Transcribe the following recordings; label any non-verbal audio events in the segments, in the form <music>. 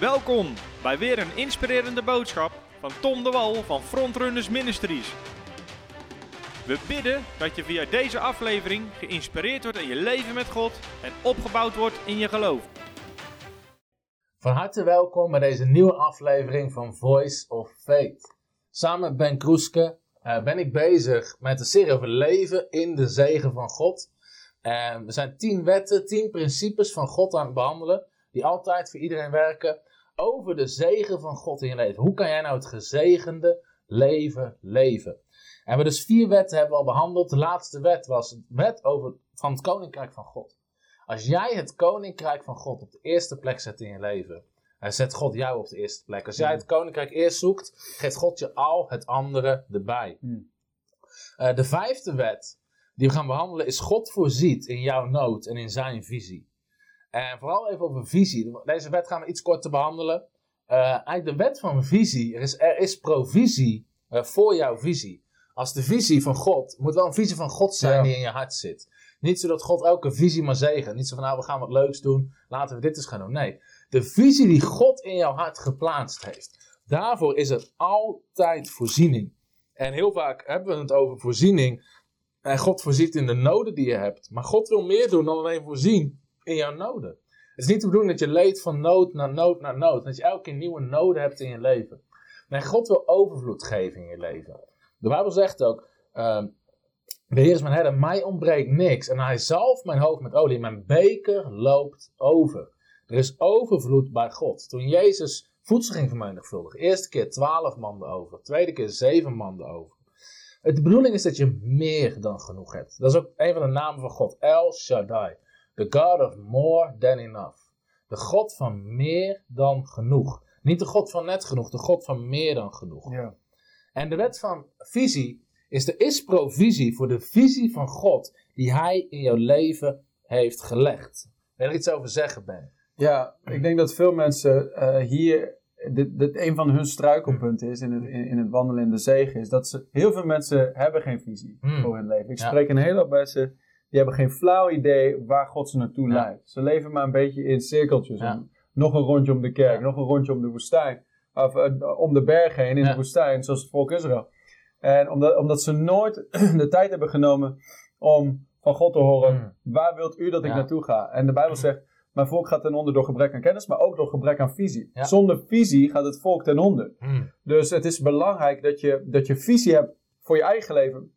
Welkom bij weer een inspirerende boodschap van Tom de Wal van Frontrunners Ministries. We bidden dat je via deze aflevering geïnspireerd wordt in je leven met God en opgebouwd wordt in je geloof. Van harte welkom bij deze nieuwe aflevering van Voice of Faith. Samen met Ben Kroeske uh, ben ik bezig met een serie over leven in de zegen van God. En we zijn tien wetten, tien principes van God aan het behandelen, die altijd voor iedereen werken, over de zegen van God in je leven. Hoe kan jij nou het gezegende leven leven? En we hebben dus vier wetten hebben we al behandeld. De laatste wet was de wet over, van het koninkrijk van God. Als jij het koninkrijk van God op de eerste plek zet in je leven, hij zet God jou op de eerste plek. Als jij het koninkrijk eerst zoekt, geeft God je al het andere erbij. Uh, de vijfde wet die we gaan behandelen is God voorziet in jouw nood en in zijn visie. En vooral even over visie. Deze wet gaan we iets korter behandelen. Uh, eigenlijk de wet van visie. Er is, er is provisie uh, voor jouw visie. Als de visie van God, moet wel een visie van God zijn ja. die in je hart zit. Niet zodat God elke visie maar zegen. Niet zo van nou we gaan wat leuks doen, laten we dit eens gaan doen. Nee, de visie die God in jouw hart geplaatst heeft. Daarvoor is er altijd voorziening. En heel vaak hebben we het over voorziening. En God voorziet in de noden die je hebt. Maar God wil meer doen dan alleen voorzien in jouw noden. Het is niet de bedoeling dat je leeft van nood naar nood naar nood. Dat je elke keer nieuwe noden hebt in je leven. Nee, God wil overvloed geven in je leven. De Bijbel zegt ook, uh, de Heer is mijn herder, mij ontbreekt niks. En hij zalft mijn hoofd met olie. Mijn beker loopt over. Er is overvloed bij God. Toen Jezus voedsel ging vermenigvuldigen, eerste keer twaalf manden over, tweede keer zeven manden over. De bedoeling is dat je meer dan genoeg hebt. Dat is ook een van de namen van God, El Shaddai. The God of more than enough. De God van meer dan genoeg. Niet de God van net genoeg, de God van meer dan genoeg. Ja. En de wet van visie is er is provisie voor de visie van God die Hij in jouw leven heeft gelegd. Wil je er iets over zeggen, Ben? Ja, ik denk dat veel mensen uh, hier, dit, dit een van hun struikelpunten is in het, in, in, het wandelen in de zegen, is dat ze, heel veel mensen hebben geen visie Hmm. voor hun leven. Ik Ja. spreek een hele hoop mensen, die hebben geen flauw idee waar God ze naartoe leidt. Ze leven maar een beetje in cirkeltjes. Om, nog een rondje om de kerk, nog een rondje om de woestijn. Of eh, om de berg heen in de woestijn, zoals het volk Israël. En omdat, omdat ze nooit <clears throat> de tijd hebben genomen om van God te horen, Hmm. waar wilt u dat ik naartoe ga? En de Bijbel zegt, mijn volk gaat ten onder door gebrek aan kennis, maar ook door gebrek aan visie. Ja. Zonder visie gaat het volk ten onder. Hmm. Dus het is belangrijk dat je, dat je visie hebt voor je eigen leven.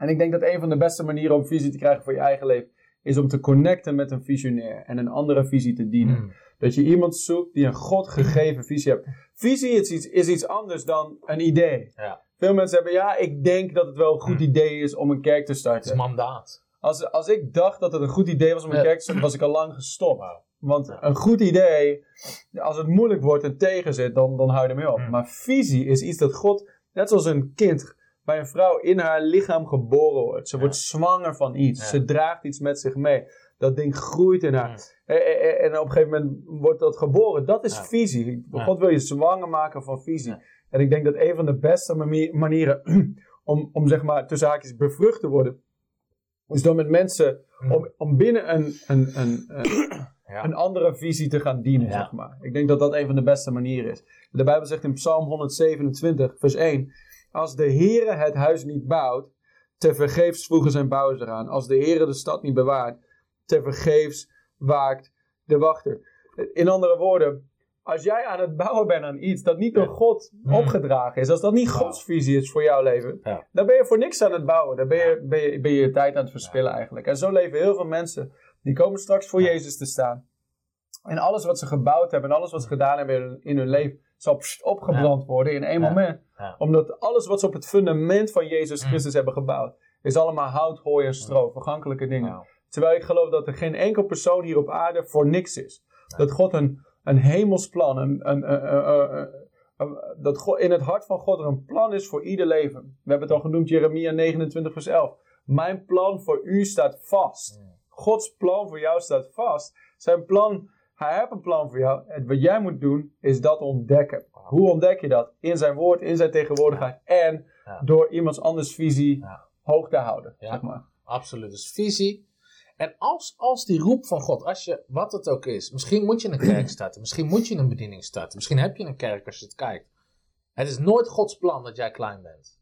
En ik denk dat een van de beste manieren om visie te krijgen voor je eigen leven, is om te connecten met een visionair en een andere visie te dienen. Hmm. Dat je iemand zoekt die een God gegeven visie hebt. Visie is iets, is iets anders dan een idee. Ja. Veel mensen hebben, ja, ik denk dat het wel een goed Hmm. idee is om een kerk te Het is starten. mandaat. Als, als ik dacht dat het een goed idee was om een Ja. kerk te starten, was ik al lang gestopt. Want een goed idee, als het moeilijk wordt en tegen zit, dan, dan hou je ermee op. Hmm. Maar visie is iets dat God, net zoals een kind, bij een vrouw in haar lichaam geboren wordt. Ze Ja. wordt zwanger van iets. Ja. Ze draagt iets met zich mee. Dat ding groeit in haar. En, en- en op een gegeven moment wordt dat geboren. Dat is visie. God wil je zwanger maken van visie. En ik denk dat een van de beste mani- manieren <clears throat> om, om zeg maar tussen haakjes bevrucht te worden, is door met mensen om, om binnen een, een, een, een, Ja. een andere visie te gaan dienen, Ja. zeg maar. Ik denk dat dat een van de beste manieren is. De Bijbel zegt in Psalm 127, vers 1, als de Heere het huis niet bouwt, te vergeefs voegen zijn bouwers eraan. Als de Heere de stad niet bewaart, te vergeefs waakt de wachter. In andere woorden, als jij aan het bouwen bent aan iets dat niet door God Hmm. opgedragen is, als dat niet Gods visie is voor jouw leven, Ja. dan ben je voor niks aan het bouwen. Dan ben je ben je, ben je, je tijd aan het verspillen eigenlijk. En zo leven heel veel mensen, die komen straks voor Jezus te staan. En alles wat ze gebouwd hebben en alles wat ze gedaan hebben in hun leven, zal pst, opgebrand worden in één moment. Omdat alles wat ze op het fundament van Jezus Mm. Christus hebben gebouwd, is allemaal hout, hooi en stro, vergankelijke dingen. Terwijl ik geloof dat er geen enkel persoon hier op aarde voor niks is. Dat God een, een hemelsplan, een, een, dat God, in het hart van God er een plan is voor ieder leven. We hebben het al genoemd, Jeremia 29 vers 11. Mijn plan voor u staat vast. Gods plan voor jou staat vast. Zijn plan, hij heeft een plan voor jou. En wat jij moet doen, is dat ontdekken. Hoe ontdek je dat? In zijn woord, in zijn tegenwoordigheid. En Ja. door iemands anders visie hoog te houden. Ja. Zeg maar. Absoluut. Dus visie. En als, als die roep van God, als je, wat het ook is, misschien moet je een kerk <clears throat> starten, misschien moet je een bediening starten, misschien heb je een kerk als je het kijkt. Het is nooit Gods plan dat jij klein bent.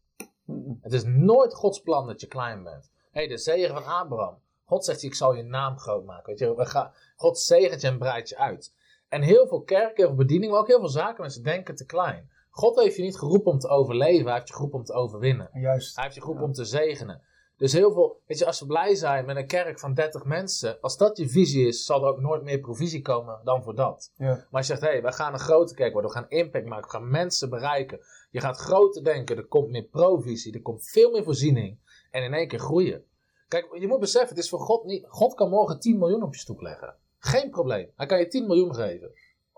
Het is nooit Gods plan dat je klein bent. Hé, hey, de zegen van Abraham. God zegt, ik zal je naam groot maken. Weet je, we gaan, God zegent je en breidt je uit. En heel veel kerken, heel veel bedieningen, maar ook heel veel zaken, mensen denken te klein. God heeft je niet geroepen om te overleven, hij heeft je geroepen om te overwinnen. Juist. Hij heeft je geroepen om te zegenen. Dus heel veel, weet je, als we blij zijn met een kerk van 30 mensen, als dat je visie is, zal er ook nooit meer provisie komen dan voor dat. Ja. Maar als je zegt, hé, hey, we gaan een grote kerk worden, we gaan impact maken, we gaan mensen bereiken. Je gaat groter denken, er komt meer provisie, er komt veel meer voorziening. En in één keer groeien. Kijk, je moet beseffen, het is voor God niet, God kan morgen 10 miljoen op je stoep leggen. Geen probleem. Hij kan je 10 miljoen geven.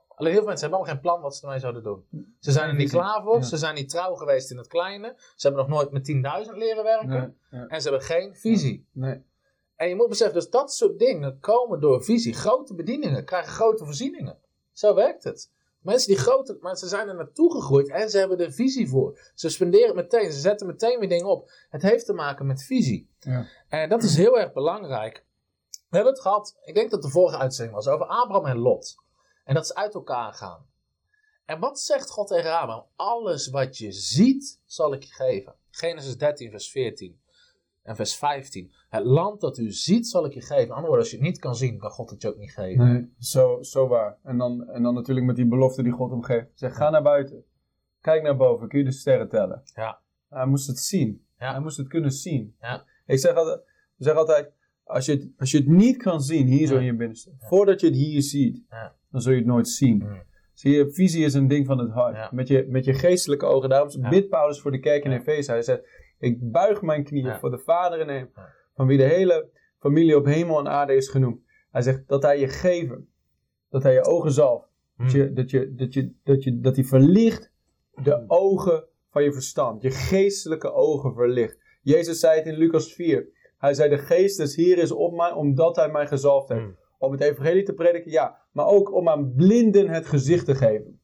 Alleen heel veel mensen hebben allemaal geen plan wat ze ermee zouden doen. Ze zijn er niet klaar voor, Ja. ze zijn niet trouw geweest in het kleine, ze hebben nog nooit met 10.000 leren werken. Nee. Ja. En ze hebben geen visie. Nee. En je moet beseffen, dus dat soort dingen komen door visie. Grote bedieningen krijgen grote voorzieningen. Zo werkt het. Mensen die grote, maar ze zijn er naartoe gegroeid en ze hebben er visie voor. Ze spenderen het meteen, ze zetten meteen weer dingen op. Het heeft te maken met visie. Ja. En dat is heel erg belangrijk. We hebben het gehad, ik denk dat de vorige uitzending was, over Abraham en Lot. En dat ze uit elkaar gaan. En wat zegt God tegen Abraham? Alles wat je ziet, zal ik je geven. Genesis 13, vers 14 en vers 15. Het land dat u ziet, zal ik je geven. Andere woorden, als je het niet kan zien, kan God het je ook niet geven. Nee, zo, zo waar. En dan, en dan natuurlijk met die belofte die God hem geeft. Zeg, ga naar buiten. Kijk naar boven, kun je de sterren tellen. Ja. Hij moest het zien. Ja. Hij moest het kunnen zien. Ja. Ik zeg altijd, ik zeg altijd als, je het, als je het niet kan zien, hier zo in je binnenste. Voordat je het hier ziet, dan zul je het nooit zien. Mm. Zie je, visie is een ding van het hart. Met, je, met je geestelijke ogen. Daarom Ja. bidt Paulus voor de kerk in. Efeze. Hij zegt, ik buig mijn knieën voor de Vader in hem. Van wie de hele familie op hemel en aarde is genoemd. Hij zegt dat hij je geven. Dat hij je ogen zalft. Dat, Mm. je, dat, je, dat, je, dat, je, dat hij verlicht de ogen van je verstand. Je geestelijke ogen verlicht. Jezus zei het in Lucas 4. Hij zei, de geest des hier is op mij, omdat hij mij gezalfd heeft. Mm. Om het evangelie te prediken, ja. Maar ook om aan blinden het gezicht te geven.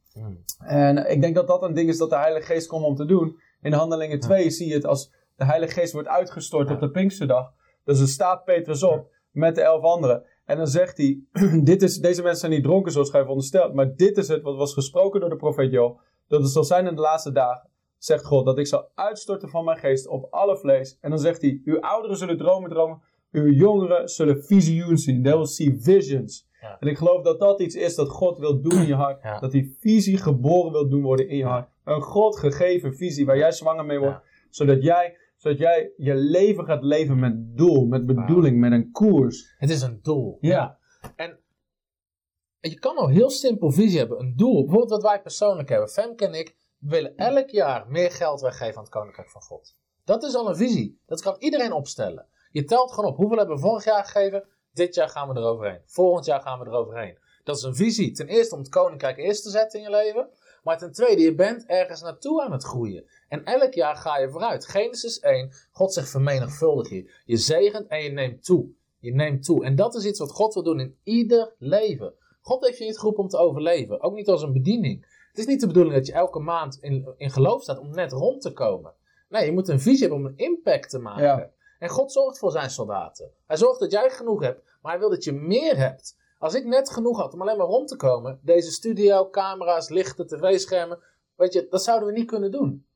En ik denk dat dat een ding is dat de Heilige Geest komt om te doen. In Handelingen 2 zie je het als de Heilige Geest wordt uitgestort op de Pinksterdag. Dus er staat Petrus op met de elf anderen. En dan zegt hij, <clears throat> dit is, deze mensen zijn niet dronken zoals gij veronderstelt. Maar dit is het wat was gesproken door de profeet Joel. Dat het zal zijn in de laatste dagen, zegt God, dat ik zal uitstorten van mijn geest op alle vlees. En dan zegt hij, uw ouderen zullen dromen dromen. Uw jongeren zullen visioen zien. They will see visions. Ja. En ik geloof dat dat iets is dat God wil doen in je hart. Ja. Dat die visie geboren wil doen worden in je hart. Een God gegeven visie waar jij zwanger mee wordt. Zodat, jij, zodat jij je leven gaat leven met doel, met bedoeling, met een koers. Het is een doel. Ja. En je kan al heel simpel visie hebben, een doel. Bijvoorbeeld wat wij persoonlijk hebben. Femke en ik willen elk jaar meer geld weggeven aan het Koninkrijk van God. Dat is al een visie. Dat kan iedereen opstellen. Je telt gewoon op. Hoeveel hebben we vorig jaar gegeven? Dit jaar gaan we eroverheen. Volgend jaar gaan we eroverheen. Dat is een visie. Ten eerste om het Koninkrijk eerst te zetten in je leven. Maar ten tweede, je bent ergens naartoe aan het groeien. En elk jaar ga je vooruit. Genesis 1, God zegt vermenigvuldig je. Je zegent en je neemt toe. Je neemt toe. En dat is iets wat God wil doen in ieder leven. God heeft je niet geroepen om te overleven. Ook niet als een bediening. Het is niet de bedoeling dat je elke maand in, in geloof staat om net rond te komen. Nee, je moet een visie hebben om een impact te maken. Ja. En God zorgt voor zijn soldaten. Hij zorgt dat jij genoeg hebt, maar hij wil dat je meer hebt. Als ik net genoeg had om alleen maar rond te komen, deze studio, camera's, lichten, tv-schermen, weet je, dat zouden we niet kunnen doen.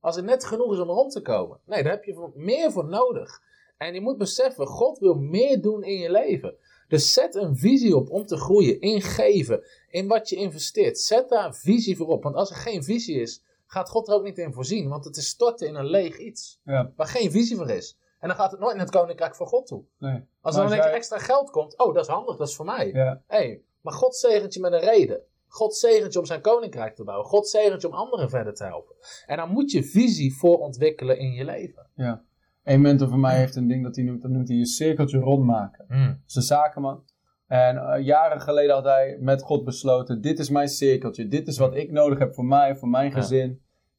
Als het net genoeg is om rond te komen. Nee, daar heb je meer voor nodig. En je moet beseffen, God wil meer doen in je leven. Dus zet een visie op om te groeien, in geven, in wat je investeert. Zet daar een visie voor op. Want als er geen visie is, gaat God er ook niet in voorzien. Want het is storten in een leeg iets, Ja. waar geen visie voor is. En dan gaat het nooit naar het koninkrijk van God toe. Nee. Als er dan een zij- extra geld komt, oh, dat is handig, dat is voor mij. Ja. hey, maar God zegent je met een reden. God zegent je om zijn koninkrijk te bouwen. God zegent je om anderen verder te helpen. En dan moet je visie voor ontwikkelen in je leven. ja. Een mentor van mij heeft een ding dat hij noemt, dat noemt hij je cirkeltje rondmaken. Dat is een zakenman. En eh, jaren geleden had hij met God besloten: dit is mijn cirkeltje. Dit is wat ik nodig heb voor mij, voor mijn Ja.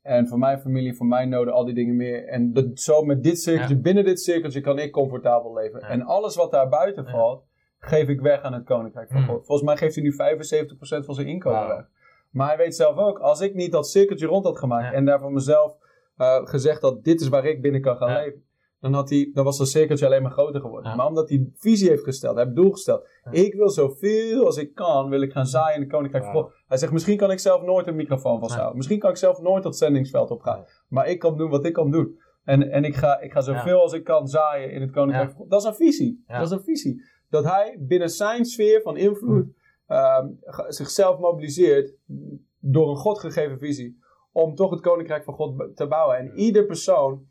En voor mijn familie, voor mijn noden, al die dingen meer. En dat, zo met dit cirkeltje, binnen dit cirkeltje kan ik comfortabel leven. Ja. En alles wat daar buiten valt, geef ik weg aan het koninkrijk van Mm. God. Volgens mij geeft hij nu 75% van zijn inkomen weg. Maar hij weet zelf ook, als ik niet dat cirkeltje rond had gemaakt en daar voor mezelf eh, gezegd had: dit is waar ik binnen kan gaan leven. Dan, had hij, dan was dat cirkeltje alleen maar groter geworden. Ja. Maar omdat hij visie heeft gesteld, hij heeft doel gesteld. Ja. Ik wil zoveel als ik kan, wil ik gaan zaaien in de Koninkrijk van. God. Hij zegt, misschien kan ik zelf nooit een microfoon vasthouden. Misschien kan ik zelf nooit dat zendingsveld opgaan. Maar ik kan doen wat ik kan doen. En, en ik, ga, ik ga zoveel als ik kan zaaien in het Koninkrijk van God. Dat is een visie. Dat is een visie. Dat hij binnen zijn sfeer van invloed ehm, zichzelf mobiliseert door een God gegeven visie. Om toch het Koninkrijk van God te bouwen. En ieder persoon,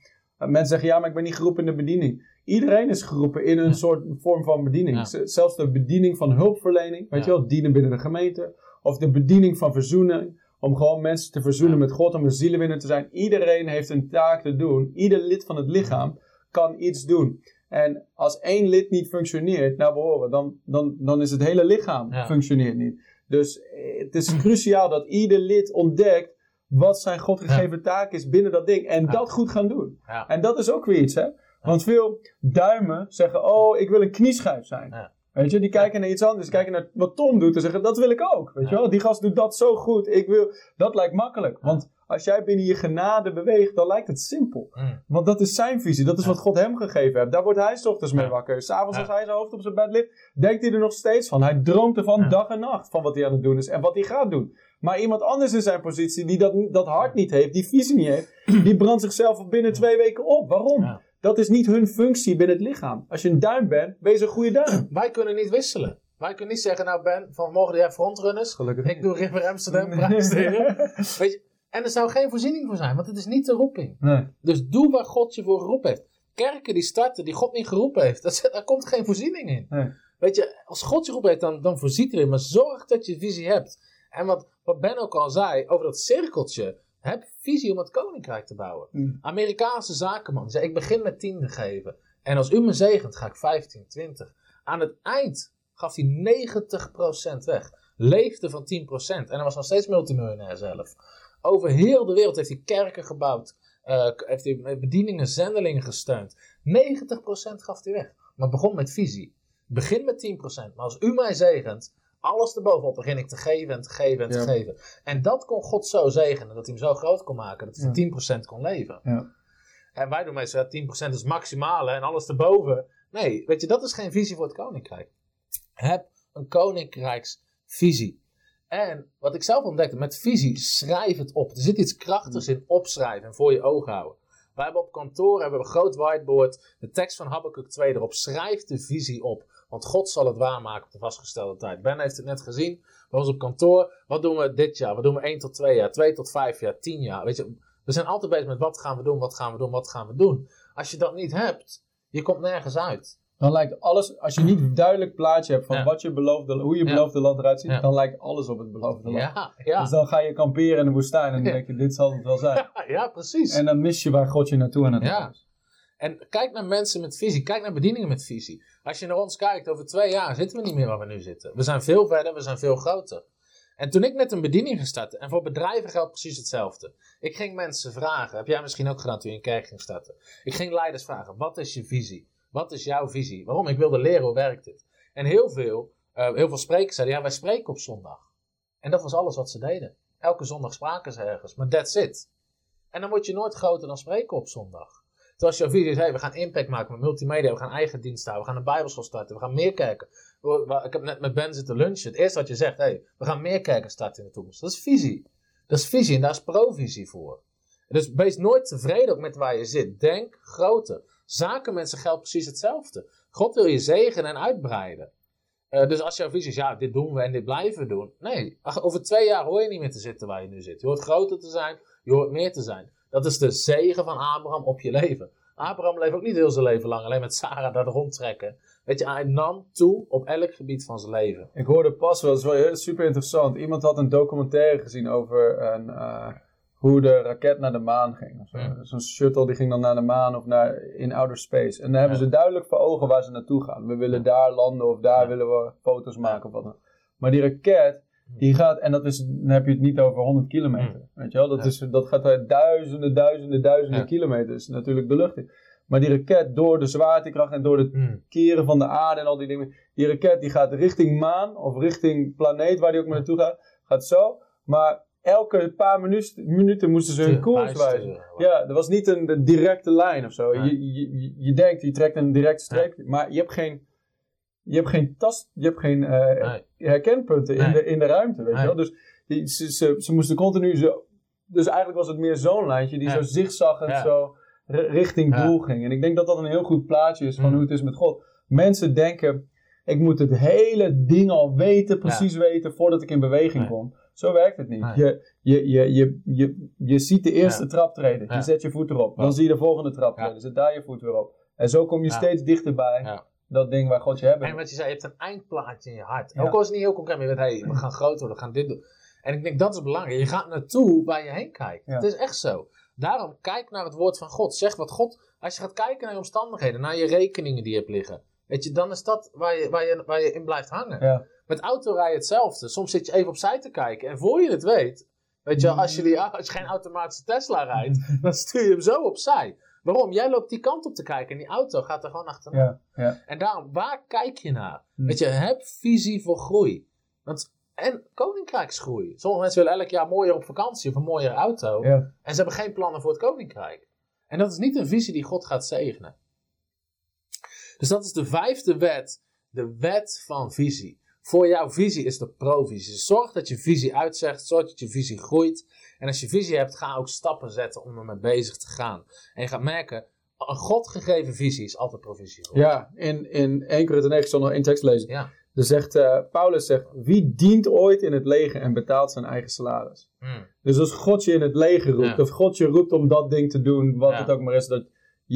mensen zeggen ja, maar ik ben niet geroepen in de bediening. Iedereen is geroepen in een soort vorm van bediening. Ja. Zelfs de bediening van hulpverlening, weet je wel, dienen binnen de gemeente. Of de bediening van verzoening, om gewoon mensen te verzoenen met God, om een zielenwinner te zijn. Iedereen heeft een taak te doen. Ieder lid van het lichaam kan iets doen. En als één lid niet functioneert naar behoren, dan, dan, dan is het hele lichaam functioneert niet. Dus eh, het is cruciaal dat ieder lid ontdekt wat zijn God gegeven taak is binnen dat ding. En Ja. dat goed gaan doen. Ja. En dat is ook weer iets, hè. Want veel duimen zeggen, oh, ik wil een knieschijf zijn. Ja. Weet je, die kijken naar iets anders, kijken naar wat Tom doet en zeggen, dat wil ik ook. Weet je Ja. wel, die gast doet dat zo goed, ik wil, dat lijkt makkelijk. Want als jij binnen je genade beweegt, dan lijkt het simpel. Mm. Want dat is zijn visie, dat is Ja. wat God hem gegeven heeft. Daar wordt hij 's ochtends mee Ja. wakker. S'avonds Ja. als hij zijn hoofd op zijn bed ligt, denkt hij er nog steeds van. Hij droomt ervan Ja. dag en nacht van wat hij aan het doen is en wat hij gaat doen. Maar iemand anders in zijn positie, die dat, dat hart niet heeft, die visie niet heeft, die brandt zichzelf binnen twee weken op. Waarom? Ja. Dat is niet hun functie binnen het lichaam. Als je een duim bent, wees een goede duim. <clears throat> Wij kunnen niet wisselen. Wij kunnen niet zeggen, nou Ben, vanmorgen doe jij frontrunners. Gelukkig. Ik doe River Amsterdam. <laughs> Weet je, en er zou geen voorziening voor zijn, want het is niet de roeping. Nee. Dus doe waar God je voor geroepen heeft. Kerken die starten, die God niet geroepen heeft, <laughs> daar, zit- daar komt geen voorziening in. Nee. Weet je, als God je geroepen heeft, dan, dan voorziet erin. Maar zorg dat je visie hebt. En wat, wat Ben ook al zei over dat cirkeltje. Heb visie om het koninkrijk te bouwen. Mm. Amerikaanse zakenman zei: Ik begin met tiende geven. En als u me zegent, ga ik 15, 20. Aan het eind gaf hij 90% weg. Leefde van 10%. En hij was nog steeds multimiljonair zelf. Over heel de wereld heeft hij kerken gebouwd. eh, heeft hij bedieningen, zendelingen gesteund. 90% gaf hij weg. Maar begon met visie. Begin met 10%. Maar als u mij zegent, alles erbovenop begin ik te geven en te geven en te Ja. geven. En dat kon God zo zegenen. Dat hij hem zo groot kon maken. Dat hij van 10% kon leven. Ja. En wij doen meestal ja, 10% is maximale en alles erboven. Nee, weet je, dat is geen visie voor het koninkrijk. Heb een koninkrijksvisie. En wat ik zelf ontdekte, met visie, schrijf het op. Er zit iets krachtigs in opschrijven en voor je ogen houden. Wij hebben op kantoor hebben we een groot whiteboard, de tekst van Habakkuk 2 erop. Schrijf de visie op, want God zal het waarmaken op de vastgestelde tijd. Ben heeft het net gezien, bij ons op kantoor. Wat doen we dit jaar? Wat doen we 1 tot 2 jaar, 2 tot 5 jaar, 10 jaar? Weet je, we zijn altijd bezig met wat gaan we doen, wat gaan we doen, wat gaan we doen. Als je dat niet hebt, je komt nergens uit. Dan lijkt alles, als je niet een duidelijk plaatje hebt van Ja. wat je beloofde, hoe je Ja. beloofde land eruit ziet, Ja. dan lijkt alles op het beloofde land. Ja, ja. Dus dan ga je kamperen in de woestijn en dan denk je, dit zal het wel zijn. Ja, <laughs> ja, precies. En dan mis je waar God je naartoe aan het Ja. brengen is. En kijk naar mensen met visie. Kijk naar bedieningen met visie. Als je naar ons kijkt, over twee jaar zitten we niet meer waar we nu zitten. We zijn veel verder, we zijn veel groter. En toen ik net een bediening ging starten, en voor bedrijven geldt precies hetzelfde. Ik ging mensen vragen, heb jij misschien ook gedaan toen je een kerk ging starten. Ik ging leiders vragen, wat is je visie? Wat is jouw visie? Waarom? Ik wilde leren, hoe werkt dit? En heel veel, eh, heel veel sprekers zeiden, ja wij spreken op zondag. En dat was alles wat ze deden. Elke zondag spraken ze ergens, maar that's it. En dan word je nooit groter dan spreken op zondag. Terwijl visie is, hey, we gaan impact maken met multimedia, we gaan eigen dienst houden, we gaan een bijbelschool starten, we gaan meer we- Ik heb net met Ben zitten lunchen. Het eerste wat je zegt, hey, we gaan meer kerken starten in de toekomst. Dat is visie. Dat is visie en daar is provisie voor. Dus wees nooit tevreden met waar je zit. Denk groter. Zakenmensen geldt precies hetzelfde. God wil je zegenen en uitbreiden. Eh, dus als jouw visie is, ja, dit doen we en dit blijven we doen. Nee, over twee jaar hoor je niet meer te zitten waar je nu zit. Je hoort groter te zijn, je hoort meer te zijn. Dat is de zegen van Abraham op je leven. Abraham leeft ook niet heel zijn leven lang, alleen met Sarah daar rondtrekken. Weet je, hij nam toe op elk gebied van zijn leven. Ik hoorde pas wel, dat is wel heel- super interessant. Iemand had een documentaire gezien over een, eh, hoe de raket naar de maan ging. Ja. Zo'n shuttle die ging dan naar de maan of naar, in outer space. En dan hebben Ja. ze duidelijk voor ogen waar ze naartoe gaan. We willen daar landen of daar Ja. willen we foto's maken of wat dan. Maar die raket, die gaat, en dat is, dan heb je het niet over 100 kilometer. Weet je wel? Dat, Ja. is, dat gaat uit duizenden, duizenden, duizenden Ja. kilometers natuurlijk de lucht in. Maar die raket, door de zwaartekracht en door de keren van de aarde en al die dingen. Die raket die gaat richting maan of richting planeet, waar die ook maar naartoe gaat, gaat zo. Maar elke paar minu- minuten moesten ze hun koers wijzen. Ja, er was niet een, directe lijn of zo. Je, je- je denkt, je trekt een directe streep, maar je hebt geen, je hebt geen tast, je hebt geen eh, Nee. herkenpunten in, de, in de ruimte, weet je wel. Dus die, ze, ze, ze moesten continu zo, dus eigenlijk was het meer zo'n lijntje die zo zigzaggend zo ri- richting doel ging. En ik denk dat dat een heel goed plaatje is van Mm. hoe het is met God. Mensen denken, ik moet het hele ding al weten, precies weten, voordat ik in beweging kom. Zo werkt het niet. Je, je, je, je, je, je ziet de eerste trap treden. Je zet je voet erop. Dan zie je de volgende trap treden. Zet daar je voet weer op. En zo kom je steeds dichterbij Ja. Dat ding waar God je hebben En wat je zei, je hebt een eindplaatje in je hart. Ja. Ook al is het niet heel concreet, maar je weet, hey, we gaan groter worden, we gaan dit doen. En ik denk dat is belangrijk. Je gaat naartoe waar je heen kijkt. Ja. Het is echt zo. Daarom, kijk naar het woord van God. Zeg wat God, als je gaat kijken naar je omstandigheden, naar je rekeningen die je hebt liggen. Weet je, dan is dat waar je, waar je, waar je in blijft hangen. Ja. Met autorijden hetzelfde. Soms zit je even opzij te kijken. En voor je het weet, weet je, als je, die, als je geen automatische Tesla rijdt, <laughs> dan stuur je hem zo opzij. Waarom? Jij loopt die kant op te kijken en die auto gaat er gewoon achteraan. Ja, ja. En daarom, waar kijk je naar? Hm. Weet je, heb visie voor groei. Want, en koninkrijksgroei. Sommige mensen willen elk jaar mooier op vakantie of een mooiere auto. ja. En ze hebben geen plannen voor het koninkrijk. En dat is niet een visie die God gaat zegenen. Dus dat is de vijfde wet. De wet van visie. Voor jouw visie is de provisie. Zorg dat je visie uitzegt. Zorg dat je visie groeit. En als je visie hebt, ga ook stappen zetten om ermee bezig te gaan. En je gaat merken, een God gegeven visie is altijd provisie. ja, in, in 1 Korinther 9, ik zal nog één tekst lezen. Ja. Er zegt, eh, Paulus zegt, wie dient ooit in het leger en betaalt zijn eigen salaris? Hmm. Dus als God je in het leger roept, Ja. of God je roept om dat ding te doen, wat Ja. het ook maar is, dat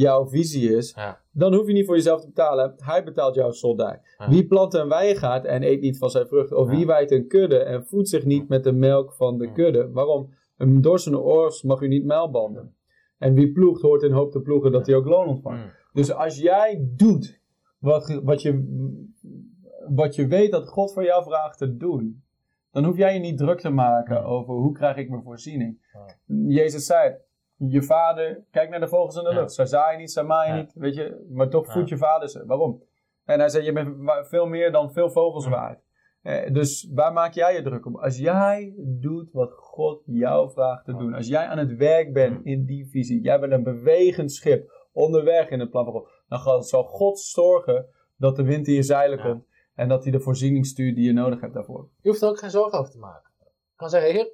jouw visie is, Ja. dan hoef je niet voor jezelf te betalen. Hij betaalt jouw soldij. Ja. Wie plant een wijngaard en eet niet van zijn vruchten, of Ja. wie wijdt een kudde en voedt zich niet met de melk van de kudde? Waarom? Een dorsende oors mag u niet mijlbanden. En wie ploegt, hoort in hoop te ploegen dat hij ook loon ontvangt. Hmm. Dus als jij doet wat, wat, je, wat je weet dat God voor jou vraagt te doen, dan hoef jij je niet druk te maken over hoe krijg ik mijn voorziening. Jezus zei, je vader, kijk naar de vogels in de Ja. lucht. Zij zaaien niet, zij maaien Ja. niet, weet je, maar toch voedt je vader ze. Waarom? En hij zei, je bent veel meer dan veel vogels Ja. waard. Eh, dus waar maak jij je druk om? Als jij doet wat God jou vraagt te doen, als jij aan het werk bent in die visie, jij bent een bewegend schip onderweg in het plan van God, dan gaat- zal God zorgen dat de wind in je zeilen Ja. komt en dat hij de voorziening stuurt die je nodig hebt daarvoor. Je hoeft er ook geen zorgen over te maken. Je kan zeggen, heer,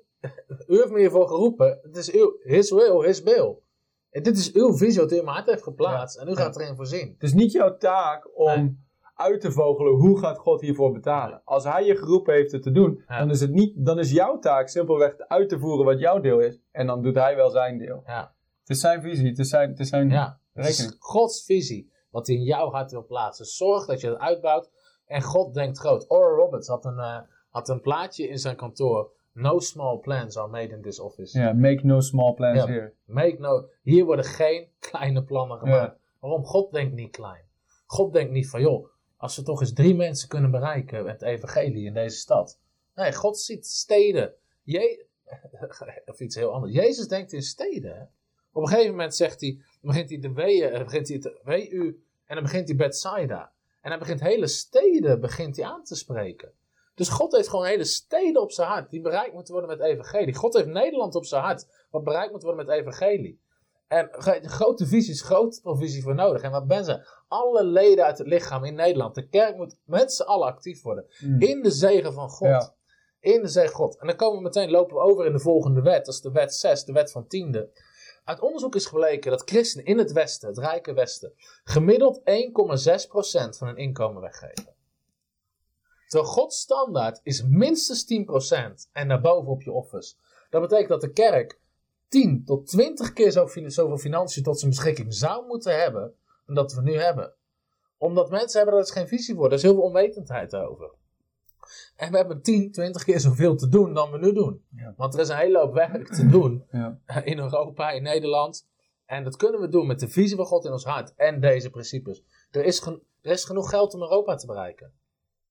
u heeft me hiervoor geroepen. Het is uw, his will, his bill. En dit is uw visie wat u in mijn hart heeft geplaatst. En u gaat erin voorzien. Het is niet jouw taak om Nee. uit te vogelen hoe gaat God hiervoor betalen. Als hij je geroepen heeft het te doen, Ja. dan, is het niet, dan is jouw taak simpelweg uit te voeren wat jouw deel is. En dan doet hij wel zijn deel. Ja, Het is zijn visie, het is zijn, het is zijn ja. Het is rekening. Gods visie wat hij in jouw hart wil plaatsen. Zorg dat je het uitbouwt. En God denkt groot. Oral Roberts had een, eh, had een plaatje in zijn kantoor. No small plans are made in this office. Ja, make no small plans here. Make no, hier worden geen <laughs> kleine plannen gemaakt. Waarom? God denkt niet klein. God denkt niet van, joh, als we toch eens drie mensen kunnen bereiken met het evangelie in deze stad. Nee, God ziet steden. Je, <laughs> of iets heel anders. Jezus denkt in steden. Op een gegeven moment zegt hij, dan begint hij de weeën, dan begint hij te wee en dan begint hij Bethsaida. En hij begint hele steden begint hij aan te spreken. Dus God heeft gewoon hele steden op zijn hart die bereikt moeten worden met evangelie. God heeft Nederland op zijn hart wat bereikt moet worden met evangelie. En grote visies, grote provisie voor nodig. En wat ben ze? Alle leden uit het lichaam in Nederland. De kerk moet met z'n allen actief worden. Mm. In de zegen van God. Ja. In de zegen God. En dan komen we meteen, lopen we over in de volgende wet. Dat is de wet 6, de wet van tiende. Uit onderzoek is gebleken dat christenen in het westen, het rijke westen, gemiddeld 1,6% van hun inkomen weggeven. Terwijl Gods standaard is minstens 10% en daarboven op je offers. Dat betekent dat de kerk 10 tot 20 keer zoveel financiën tot zijn beschikking zou moeten hebben dan dat we nu hebben. Omdat mensen hebben er dus geen visie voor. Er is heel veel onwetendheid over. En we hebben 10, 20 keer zoveel te doen dan we nu doen. Ja. Want er is een hele hoop werk te doen Ja. in Europa, in Nederland. En dat kunnen we doen met de visie van God in ons hart en deze principes. Er is, er is genoeg geld om Europa te bereiken.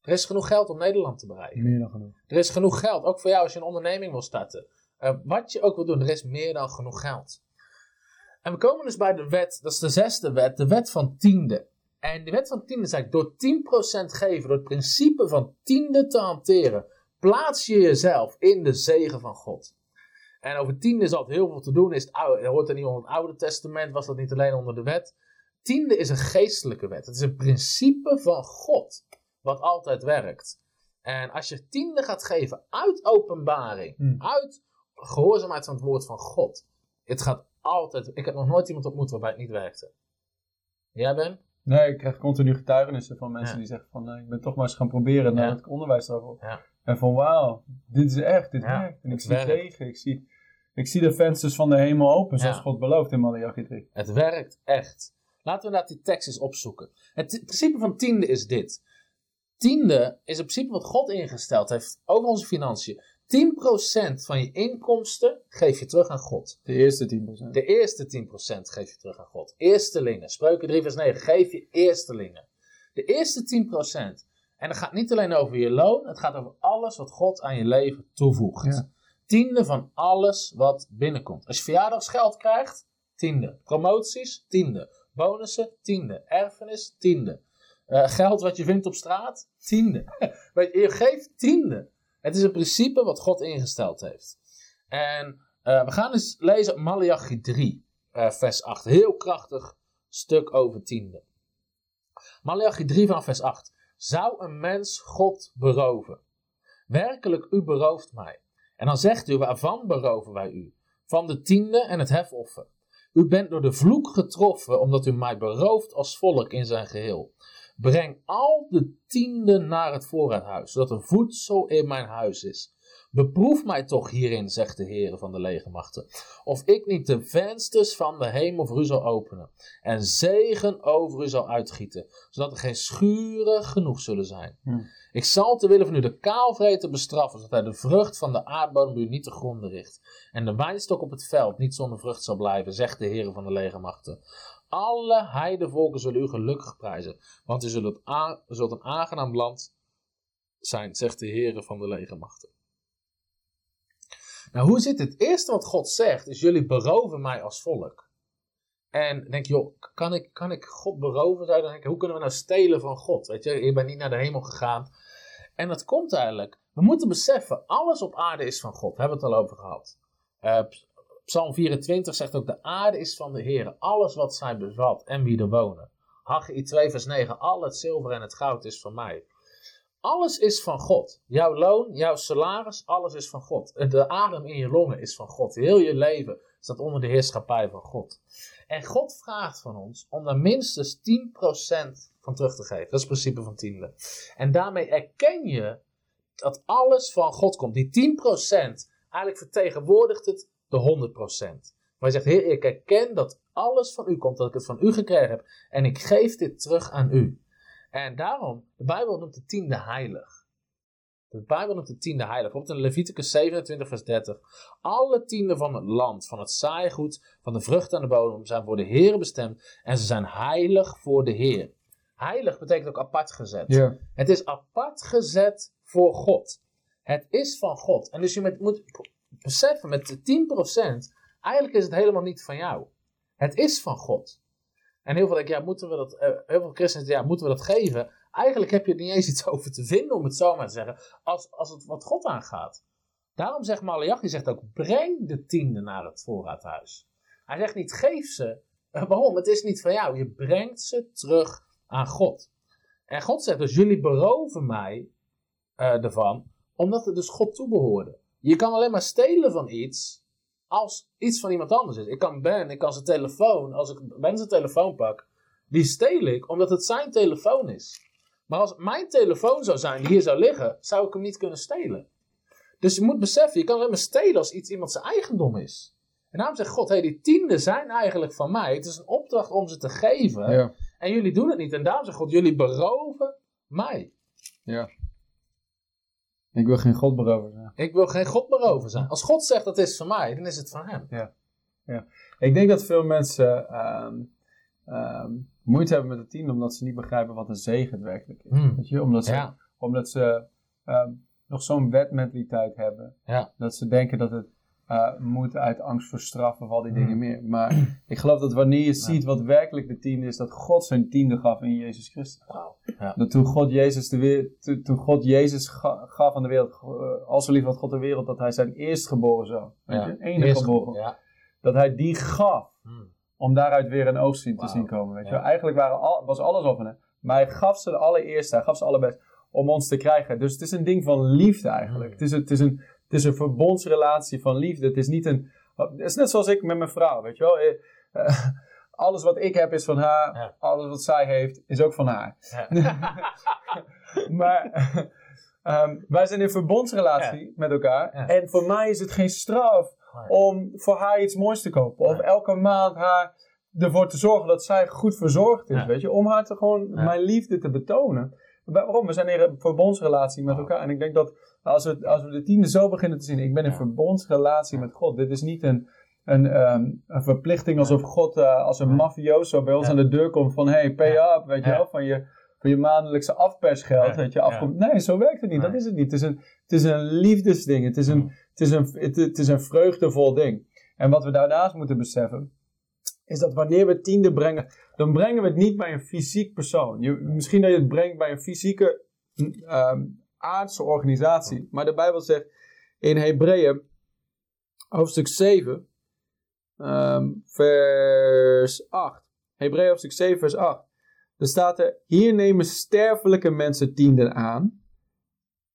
Er is genoeg geld om Nederland te bereiken. Meer dan genoeg. Er is genoeg geld, ook voor jou als je een onderneming wil starten. Eh, wat je ook wil doen, er is meer dan genoeg geld. En we komen dus bij de wet, dat is de zesde wet, de wet van tiende. En de wet van tiende is eigenlijk door 10% geven, door het principe van tiende te hanteren, plaats je jezelf in de zegen van God. En over tiende is altijd heel veel te doen. Is het oude, hoort er niet onder het Oude Testament, was dat niet alleen onder de wet. Tiende is een geestelijke wet. Het is een principe van God, wat altijd werkt. En als je tiende gaat geven uit openbaring, Hmm. uit gehoorzaamheid van het woord van God, het gaat altijd. Ik heb nog nooit iemand ontmoet waarbij het niet werkte. Jij Ben? Nee, ik krijg continu getuigenissen van mensen Ja. die zeggen van, eh, ik ben toch maar eens gaan proberen naar Ja. het onderwijs daarvoor. Ja. En van, wauw, dit is echt, dit werkt. En ik zie tegen, ik zie, ik zie de vensters van de hemel open, zoals. God belooft in Malachi 3. Het werkt echt. Laten we inderdaad die tekst eens opzoeken. Het principe van tiende is dit. Tiende is het principe wat God ingesteld heeft over onze financiën. 10% van je inkomsten geef je terug aan God. De eerste 10%. De eerste 10% geef je terug aan God. Eerstelingen. Spreuken 3 vers 9. Geef je eerstelingen. De eerste 10%. En het gaat niet alleen over je loon. Het gaat over alles wat God aan je leven toevoegt. Ja. Tiende van alles wat binnenkomt. Als je verjaardagsgeld krijgt, tiende. Promoties, tiende. Bonussen, tiende. Erfenis, tiende. Eh, geld wat je vindt op straat, tiende. <laughs> Je geeft tiende. Het is een principe wat God ingesteld heeft. En eh, we gaan eens lezen Malachi 3, eh, vers 8. Heel krachtig stuk over tiende. Malachi 3 van vers 8. Zou een mens God beroven? Werkelijk, u berooft mij. En dan zegt u, waarvan beroven wij u? Van de tiende en het hefoffer. U bent door de vloek getroffen, omdat u mij berooft als volk in zijn geheel. Breng al de tiende naar het voorraadhuis, zodat er voedsel in mijn huis is. Beproef mij toch hierin, zegt de Heer van de legermachten, of ik niet de vensters van de hemel voor u zal openen en zegen over u zal uitgieten, zodat er geen schuren genoeg zullen zijn. Hmm. Ik zal te willen van u de kaalvreter bestraffen, zodat hij de vrucht van de aardbodem u niet te gronden richt. En de wijnstok op het veld niet zonder vrucht zal blijven, zegt de Heer van de legermachten. Alle heidevolken zullen u gelukkig prijzen, want u zult, zult een aangenaam land zijn, zegt de Heer van de legermachten. Nou, hoe zit het? Het eerste wat God zegt is: jullie beroven mij als volk. En denk je, joh, kan ik, kan ik God beroven? Zou je denken, hoe kunnen we nou stelen van God? Weet je, je bent niet naar de hemel gegaan. En dat komt eigenlijk, we moeten beseffen, alles op aarde is van God. Daar hebben we het al over gehad. Eh, Psalm 24 zegt ook, de aarde is van de Heer, alles wat zij bevat en wie er wonen. Haggai 2 vers 9, al het zilver en het goud is van mij. Alles is van God. Jouw loon, jouw salaris, alles is van God. De adem in je longen is van God. Heel je leven staat onder de heerschappij van God. En God vraagt van ons om daar minstens 10% van terug te geven. Dat is het principe van tiende. En daarmee erken je dat alles van God komt. Die 10% eigenlijk vertegenwoordigt het de 100%. Maar je zegt, Heer, ik erken dat alles van u komt, dat ik het van u gekregen heb. En ik geef dit terug aan u. En daarom, de Bijbel noemt de tiende heilig. De Bijbel noemt de tiende heilig. Bijvoorbeeld in Leviticus 27, vers 30. Alle tienden van het land, van het saaigoed, van de vrucht aan de bodem, zijn voor de Heer bestemd. En ze zijn heilig voor de Heer. Heilig betekent ook apart gezet. Het is apart gezet voor God. Het is van God. En dus je moet beseffen, met de 10%, eigenlijk is het helemaal niet van jou. Het is van God. En heel veel denken, ja, moeten we dat, eh, heel veel christenen ja, moeten we dat geven? Eigenlijk heb je er niet eens iets <laughs> over te vinden, om het zo maar te zeggen, als, als het wat God aangaat. Daarom zegt Malachi, zegt ook, breng de tiende naar het voorraadhuis. Hij zegt niet, geef ze. Eh, waarom? Het is niet van jou. Je brengt ze terug aan God. En God zegt dus, jullie beroven mij eh, ervan, omdat het dus God toebehoorde. Je kan alleen maar stelen van iets, als iets van iemand anders is. Ik kan Ben, ik kan zijn telefoon, als ik Ben zijn telefoon pak, die steel ik omdat het zijn telefoon is. Maar als mijn telefoon zou zijn die hier zou liggen, zou ik hem niet kunnen stelen. Dus je moet beseffen, je kan alleen maar stelen als iets iemand zijn eigendom is. En daarom zegt God, hey, die tienden zijn eigenlijk van mij. Het is een opdracht om ze te geven. Ja. En jullie doen het niet. En daarom zegt God, jullie beroven mij. ja. Ik wil geen God beroven zijn. Ik wil geen God beroven zijn. Als God zegt dat is van mij, dan is het van hem. Ik denk dat veel mensen ehm, ehm, moeite hebben met het tien omdat ze niet begrijpen wat een zegen werkelijk is. Hmm. Weet je? Omdat ze, Ja. omdat ze ehm, nog zo'n wetmentaliteit hebben. Ja. Dat ze denken dat het uh, moet uit angst voor straffen of al die dingen meer. Maar ik geloof dat wanneer je ziet wat werkelijk de tiende is, dat God zijn tiende gaf in Jezus Christus. Ja. Dat toen God Jezus, de weer, to- toen God Jezus ga- gaf aan de wereld, uh, al zo lief had God de wereld, dat hij zijn eerstgeboren zoon, weet je, enige Eerst geboren, Ja. dat hij die gaf Hmm. om daaruit weer een oogst te zien komen. Weet je. Ja. Eigenlijk waren al, was alles al van hem. Maar hij gaf ze de allereerste, hij gaf ze allerbest om ons te krijgen. Dus het is een ding van liefde eigenlijk. Mm. Het, is een, het, is een, het is een verbondsrelatie van liefde. Het is niet een... Het is net zoals ik met mijn vrouw, weet je wel. Eh, eh, alles wat ik heb is van haar. Ja. Alles wat zij heeft is ook van haar. Ja. <laughs> maar ehm, wij zijn in verbondsrelatie met elkaar. En voor mij is het geen straf om voor haar iets moois te kopen. Of elke maand haar ervoor te zorgen dat zij goed verzorgd is. Weet je? Om haar te gewoon mijn liefde te betonen. Waarom? We zijn in een verbondsrelatie met Ja. elkaar. En ik denk dat als we, als we de tiende zo beginnen te zien. Ik ben in verbondsrelatie met God. Dit is niet een, een, ehm, een verplichting alsof God eh, als een mafioso bij ons aan de deur komt. Van hey, pay up. Weet je wel? Van je, van je maandelijkse afpersgeld. Weet je, afkomt. Nee, zo werkt het niet. Dat is het niet. Het is een, het is een liefdesding. Het is een, het is een, het, het is een vreugdevol ding. En wat we daarnaast moeten beseffen, is dat wanneer we tiende brengen, dan brengen we het niet bij een fysiek persoon. Je, misschien dat je het brengt bij een fysieke ehm, aardse organisatie. Maar de Bijbel zegt in Hebreeën, hoofdstuk 7, ehm, vers 8. Hebreeën hoofdstuk 7, vers 8. Er staat er, hier nemen sterfelijke mensen tienden aan,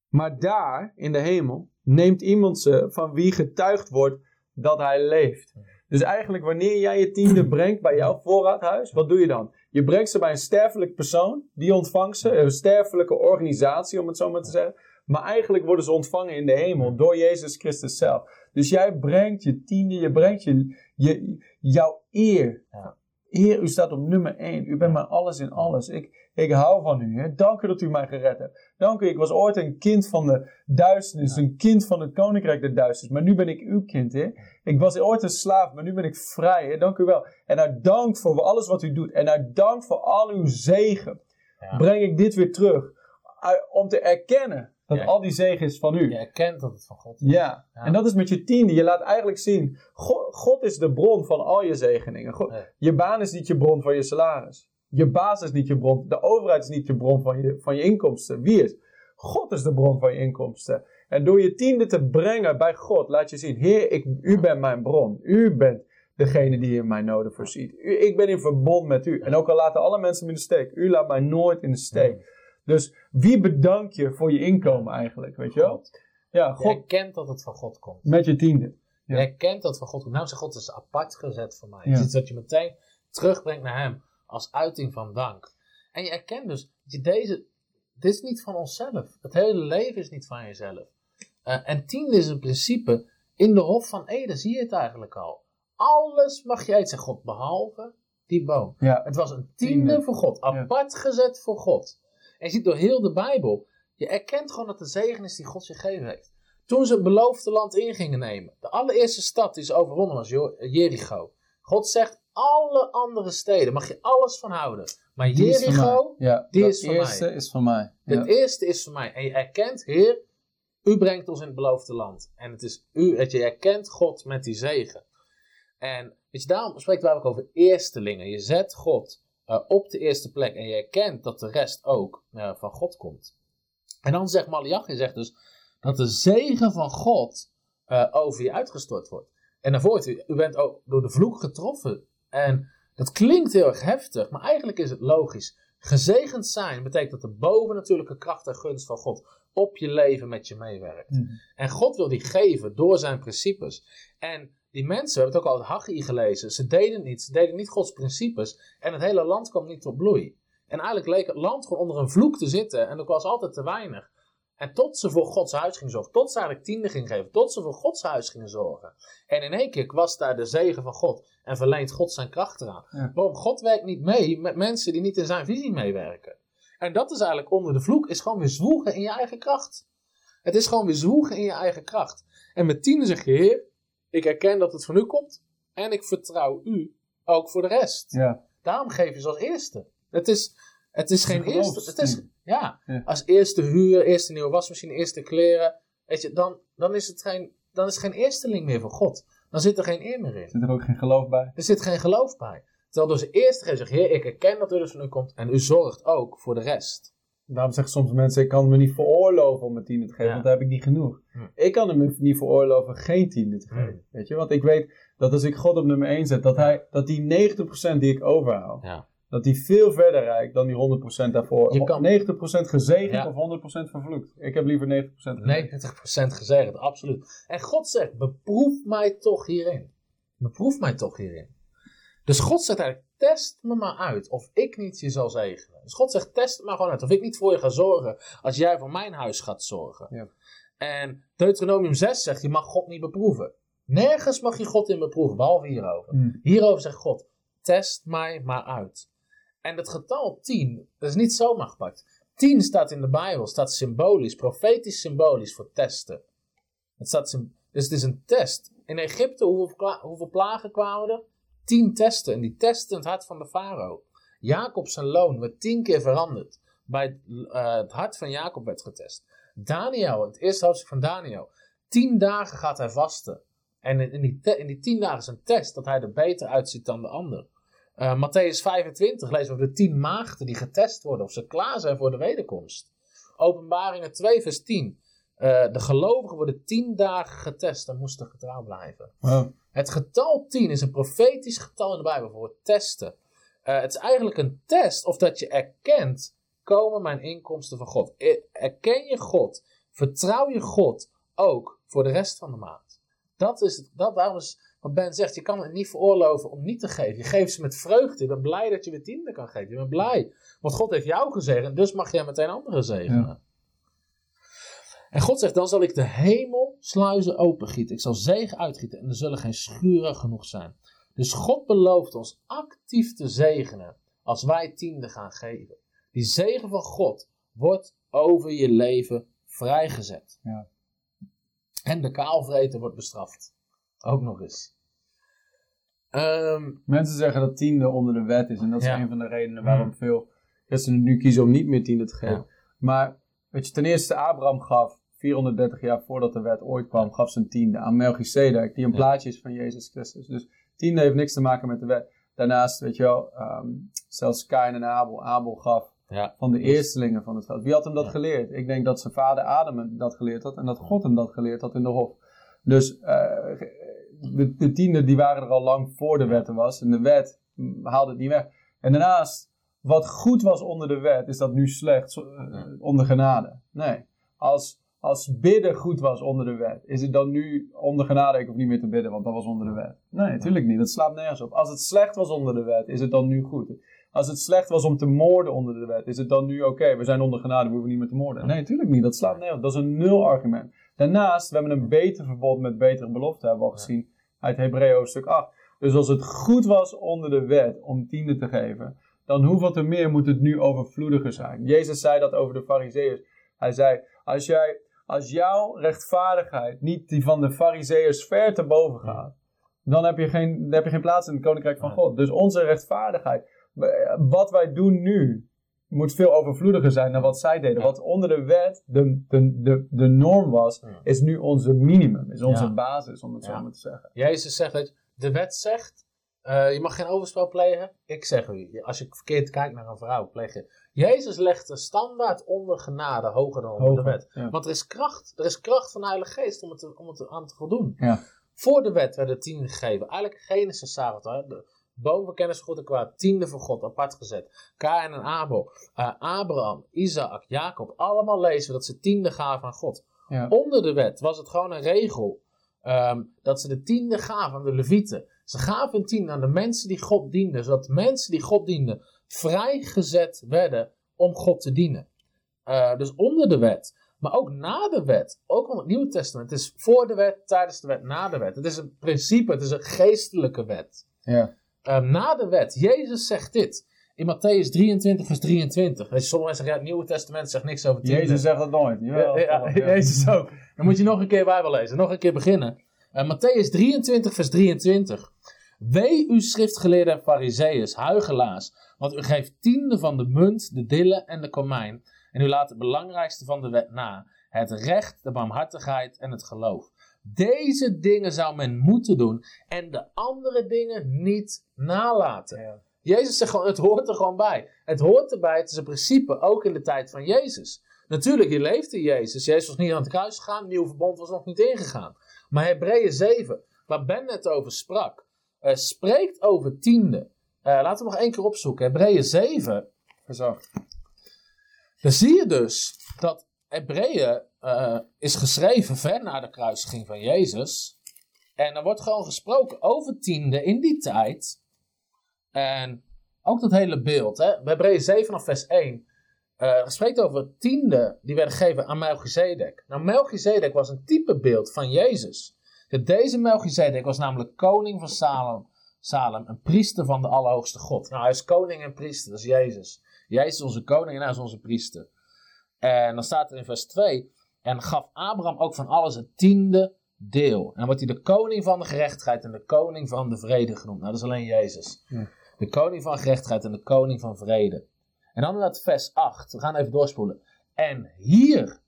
maar daar, in de hemel, neemt iemand ze van wie getuigd wordt dat hij leeft. Dus eigenlijk wanneer jij je tiende <clears throat> brengt bij jouw voorraadhuis, wat doe je dan? Je brengt ze bij een sterfelijk persoon, die ontvangt ze, een sterfelijke organisatie om het zo maar te zeggen. Maar eigenlijk worden ze ontvangen in de hemel door Jezus Christus zelf. Dus jij brengt je tiende, je brengt je, je, jouw eer. Ja. Heer, u staat op nummer 1. U bent mijn alles in alles. Ik, ik hou van u. Hè. Dank u dat u mij gered hebt. Dank u, ik was ooit een kind van de duisternis, een kind van het koninkrijk der duisternis. Maar nu ben ik uw kind, Heer. Ik was ooit een slaaf, maar nu ben ik vrij. Dank u wel. En uit dank voor alles wat u doet. En uit dank voor al uw zegen. Ja. Breng ik dit weer terug. Uit- Om te erkennen dat Ja. al die zegen is van u. Je erkent dat het van God is. Ja. Ja. en dat is met je tiende. Je laat eigenlijk zien, God, God is de bron van al je zegeningen. God- Nee. Je baan is niet je bron van je salaris. Je baas is niet je bron. De overheid is niet je bron van je, van je inkomsten. Wie is? God is de bron van je inkomsten. En door je tiende te brengen bij God, laat je zien, Heer, ik, u bent mijn bron. U bent degene die in mijn noden voorziet. U, ik ben in verbond met u. En ook al laten alle mensen me in de steek, u laat mij nooit in de steek. Dus wie bedank je voor je inkomen eigenlijk, weet je wel? Ja, God erkent dat het van God komt. met je tiende. Je Ja. erkent dat het van God komt. Nou zegt God, is apart gezet voor mij. Ja. Het is iets dat je meteen terugbrengt naar hem. Als uiting van dank. En je erkent dus, dat je deze, dit is niet van onszelf. Het hele leven is niet van jezelf. Eh, en tiende is een principe, in de Hof van Eden zie je het eigenlijk al. Alles mag eten, zegt God, behalve die boom. Ja. Het was een tiende, Tiende. voor God, apart gezet voor God. En je ziet door heel de Bijbel, je erkent gewoon dat de zegen is die God je gegeven heeft. Toen ze het beloofde land in gingen nemen, de allereerste stad die ze overwonnen was Jericho. God zegt, alle andere steden mag je alles van houden. Maar Die is van Jericho, mij. Ja, die dat is van eerste is van mij. Het eerste is van mij. En je erkent, Heer, u brengt ons in het beloofde land. En het is u, dat je erkent God met die zegen. En weet je, daarom spreekt Bijbel ook over eerstelingen. Je zet God eh, op de eerste plek en je erkent dat de rest ook eh, van God komt. En dan zegt Malachi zegt dus dat de zegen van God eh, over je uitgestort wordt. En daarvoor, u, u bent ook door de vloek getroffen. En dat klinkt heel erg heftig, maar eigenlijk is het logisch. Gezegend zijn betekent dat de bovennatuurlijke kracht en gunst van God op je leven met je meewerkt. Mhm. En God wil die geven door zijn principes. En die mensen, we hebben het ook al uit Haggai gelezen, ze deden niet, ze deden niet Gods principes. En het hele land kwam niet tot bloei. En eigenlijk leek het land gewoon onder een vloek te zitten en er was altijd te weinig. En tot ze voor Gods huis gingen zorgen, tot ze eigenlijk tiende gingen geven, tot ze voor Gods huis gingen zorgen. En in één keer was daar de zegen van God en verleent God zijn kracht eraan. Ja. Waarom? God werkt niet mee met mensen die niet in zijn visie meewerken. En dat is eigenlijk onder de vloek, is gewoon weer zwoegen in je eigen kracht. Het is gewoon weer zwoegen in je eigen kracht. En met tiende zeg je, Heer, ik erken dat het van u komt en ik vertrouw u ook voor de rest. Ja. Daarom geef je ze als eerste. Het is, het is geen een eerste. Het is, ja, Ja. als eerste huur, eerste nieuwe wasmachine, eerste kleren. Weet je, dan, dan is het geen. dan is geen eersteling meer voor God. Dan zit er geen eer meer in. Zit er ook geen geloof bij? Er zit geen geloof bij. Terwijl geven zegt, Heer, ik erken dat u dus van u komt en u zorgt ook voor de rest. Daarom zeggen soms mensen, ik kan me niet veroorloven om mijn tiende te geven, Ja. want daar heb ik niet genoeg. Hm. Ik kan hem niet veroorloven geen tiende te Hm. geven. Weet je, want ik weet dat als ik God op nummer 1 zet, dat, hij, dat die 90% die ik overhoud, Ja. dat die veel verder reikt dan die 100% daarvoor. Je kan- 90% gezegend Ja. of 100% vervloekt. Ik heb liever 90% gezegend. 90% gezegend, absoluut. En God zegt, beproef mij toch hierin. Beproef mij toch hierin. Dus God zegt eigenlijk, test me maar uit of ik niet je zal zegenen. Dus God zegt, test het maar gewoon uit of ik niet voor je ga zorgen als jij voor mijn huis gaat zorgen. Ja. En Deuteronomium 6 zegt, je mag God niet beproeven. Nergens mag je God in beproeven, behalve hierover. Hm. Hierover zegt God, test mij maar uit. En het getal 10, dat is niet zomaar gepakt. 10 staat in de Bijbel, staat symbolisch, profetisch symbolisch voor testen. Het staat dus het is een test. In Egypte, hoeveel, hoeveel plagen kwamen er? 10 testen. En die testen het hart van de farao. Jacob zijn loon werd 10 keer veranderd. Bij het, eh, het hart van Jacob werd getest. Daniel, het eerste hoofdstuk van Daniel. 10 dagen gaat hij vasten. En in die, in die 10 dagen is een test dat hij er beter uitziet dan de ander. Eh Matthäus 25 lezen we de 10 maagden die getest worden of ze klaar zijn voor de wederkomst. Openbaringen 2 vers 10. Eh, de gelovigen worden 10 dagen getest en moesten getrouw blijven. Wow. Het getal 10 is een profetisch getal in de Bijbel voor het testen. Eh, het is eigenlijk een test of dat je erkent, komen mijn inkomsten van God. Er- Erken je God, vertrouw je God ook voor de rest van de maand. Dat is het, dat, daarom is wat Ben zegt, je kan het niet veroorloven om niet te geven. Je geeft ze met vreugde. Je bent blij dat je weer tiende kan geven. Je bent blij, want God heeft jou gezegend, dus mag jij meteen anderen zegenen. Ja. En God zegt, dan zal ik de hemel sluizen opengieten. Ik zal zegen uitgieten en er zullen geen schuren genoeg zijn. Dus God belooft ons actief te zegenen als wij tiende gaan geven. Die zegen van God wordt over je leven vrijgezet. Ja. En de kaalvreten wordt bestraft. Ook nog eens. Ehm, Mensen zeggen dat tiende onder de wet is. En dat is Ja. een van de redenen waarom Mm. veel christenen nu kiezen om niet meer tiende te geven. Ja. Maar weet je, ten eerste Abraham gaf 430 jaar voordat de wet ooit kwam, gaf zijn tiende aan Melchizedek, die een Ja. plaatje is van Jezus Christus. Dus tiende heeft niks te maken met de wet. Daarnaast, weet je wel, ehm, zelfs Kain en Abel. Abel gaf ja. van de eerstelingen van het veld. Wie had hem dat Ja. geleerd? Ik denk dat zijn vader Adam hem dat geleerd had en dat God hem dat geleerd had in de hof. Dus eh, de, de tiende die waren er al lang voor de wet er was en de wet mm, haalde het niet weg. En daarnaast, wat goed was onder de wet, is dat nu slecht eh, onder genade. Nee, als, als bidden goed was onder de wet, is het dan nu onder genade, ik hoef niet meer te bidden, want dat was onder de wet. Nee, natuurlijk niet. Dat slaat nergens op. Als het slecht was onder de wet, is het dan nu goed. Als het slecht was om te moorden onder de wet, is het dan nu oké, we zijn onder genade, we hoeven niet meer te moorden. Nee, natuurlijk niet. Dat slaat nergens op. Dat is een nul argument. Daarnaast, we hebben een beter verbod met betere beloften, hebben we al gezien uit Hebreeën hoofdstuk 8. Dus als het goed was onder de wet om tiende te geven, dan hoeveel te meer moet het nu overvloediger zijn. Jezus zei dat over de fariseeërs. Hij zei, als, jij, als jouw rechtvaardigheid niet die van de fariseeërs ver te boven gaat, dan heb je geen, dan heb je geen plaats in het koninkrijk van. God. Dus onze rechtvaardigheid, wat wij doen nu, moet veel overvloediger zijn dan wat zij deden. Wat onder de wet de, de, de, de norm was, is nu onze minimum, is onze Ja. basis, om het zo maar te zeggen. Jezus zegt dat de wet zegt, eh, je mag geen overspel plegen. Ik zeg u, als je verkeerd kijkt naar een vrouw, pleeg je. Jezus legt de standaard onder genade hoger dan onder de wet. ja. Want er is kracht, er is kracht van de Heilige Geest om het, om het aan te voldoen. Ja. Voor de wet werden tien gegeven. Eigenlijk Genesis hè. De boom van kennis van goed en kwaad, tiende voor God, apart gezet. Kain en Abel, eh, Abraham, Isaac, Jacob, allemaal lezen we dat ze tiende gaven aan God. Ja. Onder de wet was het gewoon een regel ehm, dat ze de tiende gaven aan de levieten. Ze gaven een tiende aan de mensen die God dienden, zodat de mensen die God dienden vrijgezet werden om God te dienen. Eh, dus onder de wet, maar ook na de wet, ook onder het Nieuwe Testament. Het is voor de wet, tijdens de wet, na de wet. Het is een principe, het is een geestelijke wet. Ja. Ehm, na de wet, Jezus zegt dit in Matthäus 23, vers 23. Weet je, Sommige mensen zeggen, ja, het Nieuwe Testament zegt niks over tiende. Jezus zegt dat nooit. Jawel, ja. Jezus ook. Dan moet je nog een keer Bijbel lezen. Nog een keer beginnen. Uh, Matthäus 23, vers 23. Wee u schriftgeleerden en fariseeërs, huigelaars, want u geeft tiende van de munt, de dille en de komijn, en u laat het belangrijkste van de wet na, het recht, de barmhartigheid en het geloof. Deze dingen zou men moeten doen en de andere dingen niet nalaten. Ja. Jezus zegt gewoon, het hoort er gewoon bij. Het hoort erbij, het is een principe, ook in de tijd van Jezus. Natuurlijk, hier leefde Jezus. Jezus was niet aan het kruis gegaan, het nieuwe verbond was nog niet ingegaan. Maar Hebreeën 7, waar Ben net over sprak, eh, spreekt over tiende. Eh, laten we nog één keer opzoeken. Hebreeën 7, Vers 8. dan zie je dus dat Hebreeën eh, is geschreven ver na de kruisiging van Jezus. En er wordt gewoon gesproken over tiende in die tijd. En ook dat hele beeld. Hè? Hebreeën 7 vanaf vers 1. Er spreekt over tiende die werden gegeven aan Melchizedek. Nou, Melchizedek was een type beeld van Jezus. Deze Melchizedek was namelijk koning van Salem, Salem, een priester van de Allerhoogste God. Nou, hij is koning en priester, dat is Jezus. Jezus is onze koning en hij is onze priester. En dan staat er in vers 2: En gaf Abraham ook van alles het tiende deel. En dan wordt hij de koning van de gerechtigheid en de koning van de vrede genoemd. Nou, dat is alleen Jezus. Ja. De koning van gerechtigheid en de koning van vrede. En dan inderdaad vers 8. We gaan even doorspoelen. En hier,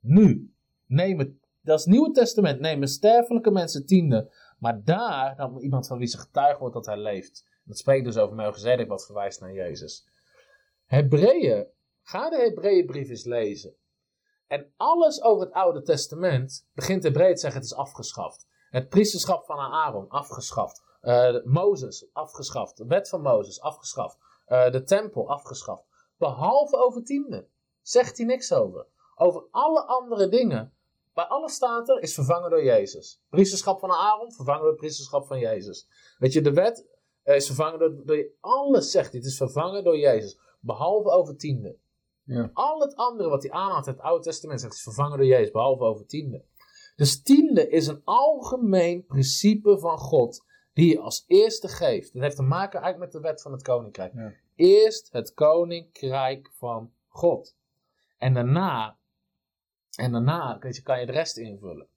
nu, nemen, dat is het Nieuwe Testament, nemen sterfelijke mensen tiende. Maar daar, dan iemand van wie ze getuigd wordt dat hij leeft. Dat spreekt dus over Melchizedek, wat verwijst naar Jezus. Hebreeën, ga de Hebreeënbrief eens lezen. En alles over het Oude Testament begint Hebreeën te zeggen het is afgeschaft. Het priesterschap van Aaron, afgeschaft. Eh, Mozes, afgeschaft. De wet van Mozes, afgeschaft. Eh, de tempel, afgeschaft. Behalve over tiende. Zegt hij niks over. Over alle andere dingen. Bij alle staat er is vervangen door Jezus. Priesterschap van Aaron, vervangen door het priesterschap van Jezus. Weet je, de wet eh, is vervangen door, door... Alles zegt hij, het is vervangen door Jezus. Behalve over tiende. Ja. Al het andere wat hij aanhaalt in het Oude Testament zegt, is vervangen door Jezus, behalve over tiende. Dus tiende is een algemeen principe van God, die je als eerste geeft. Dat heeft te maken eigenlijk met de wet van het koninkrijk. Ja. Eerst het koninkrijk van God. En daarna, en daarna je, kan je de rest invullen.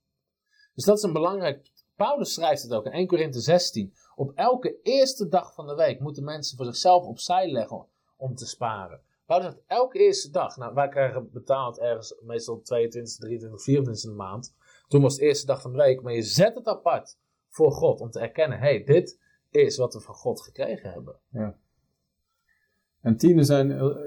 Dus dat is een belangrijk. Paulus schrijft het ook in 1 Korinthe 16. Op elke eerste dag van de week moeten mensen voor zichzelf opzij leggen om te sparen. Paulus zegt elke eerste dag. Nou, wij krijgen betaald ergens meestal 22, 23, 24 in de maand. Toen was het eerste dag van de week. Maar je zet het apart voor God om te erkennen: hé, hey, dit is wat we van God gekregen hebben. En tienen zijn ul-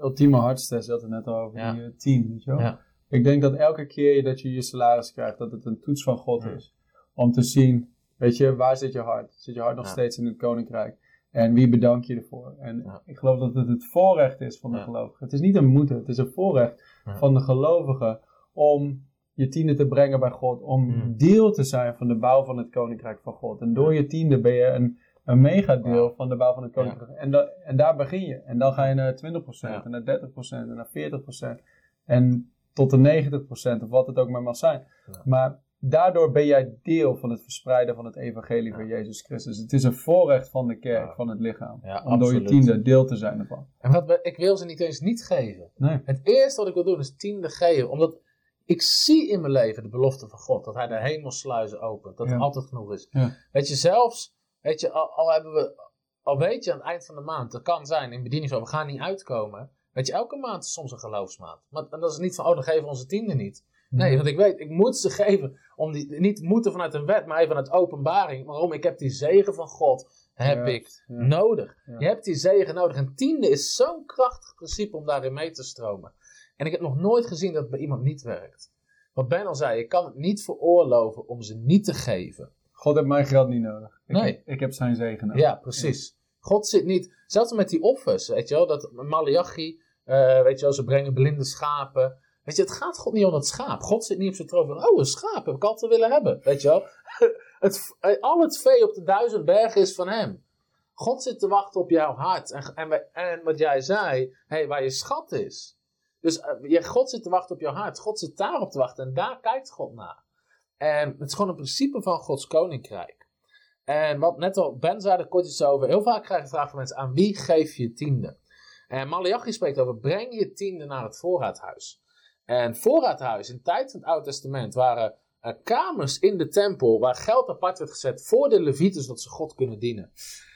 ultieme hartstest. Je had het net al over Ja. die eh, tien, weet je wel. Ja. Ik denk dat elke keer dat je je salaris krijgt, dat het een toets van God Ja. is. Om te zien, weet je, waar zit je hart? Zit je hart nog steeds in het koninkrijk? En wie bedank je ervoor? En ik geloof dat het het voorrecht is van de gelovigen. Het is niet een moeten, het is een voorrecht van de gelovigen om je tiende te brengen bij God. Om Mm. deel te zijn van de bouw van het koninkrijk van God. En door je tiende ben je een, een megadeel van de bouw van het koninkrijk. En, da- en daar begin je. En dan ga je naar 20% Ja. en naar 30% en naar 40%. En tot de 90% of wat het ook maar mag zijn. Ja. Maar daardoor ben jij deel van het verspreiden van het evangelie van Jezus Christus. Het is een voorrecht van de kerk, van het lichaam. Om door je tiende deel te zijn ervan. En wat ik wil ze niet eens niet geven. Nee. Het eerste wat ik wil doen is tiende geven. Omdat ik zie in mijn leven de belofte van God. Dat hij de hemelsluizen opent. Dat er altijd genoeg is. Weet je, zelfs, weet je, al, al hebben we, al weet je aan het eind van de maand, dat kan zijn in bediening, we gaan niet uitkomen. Weet je, elke maand is soms een geloofsmaand. Maar en dat is niet van, oh, dan geven we onze tiende niet. Nee, want ik weet, ik moet ze <laughs> geven. Om die, niet moeten vanuit een wet, maar even vanuit openbaring. Waarom? Ik heb die zegen van God, heb Ja, ik ja. nodig. Ja. Je hebt die zegen nodig. En tiende is zo'n krachtig principe om daarin mee te stromen. En ik heb nog nooit gezien dat het bij iemand niet werkt. Wat Ben al zei, je kan het niet veroorloven om ze niet te geven. God heeft mijn geld niet nodig. Ik, Nee. heb, ik heb zijn zegen nodig. Ja, precies. God zit niet, zelfs met die offers, weet je wel, dat Malachi, eh, weet je wel, ze brengen blinde schapen. Weet je, het gaat God niet om dat schaap. God zit niet op zijn troon van, oh, een schaap heb ik altijd willen hebben, weet je wel. <laughs> het, eh, al het vee op de duizend bergen is van hem. God zit te wachten op jouw hart. En, en, en wat jij zei, hey, waar je schat is. Dus je, God zit te wachten op jouw hart. God zit daarop te wachten en daar kijkt God naar. En het is gewoon een principe van Gods koninkrijk. En wat net al Ben zei er kort iets over. Heel vaak krijg de vraag van mensen: aan wie geef je tiende? En Malachi spreekt over: breng je tiende naar het voorraadhuis. En voorraadhuis in tijd van het Oude Testament waren eh, kamers in de tempel waar geld apart werd gezet voor de levieten zodat ze God kunnen dienen.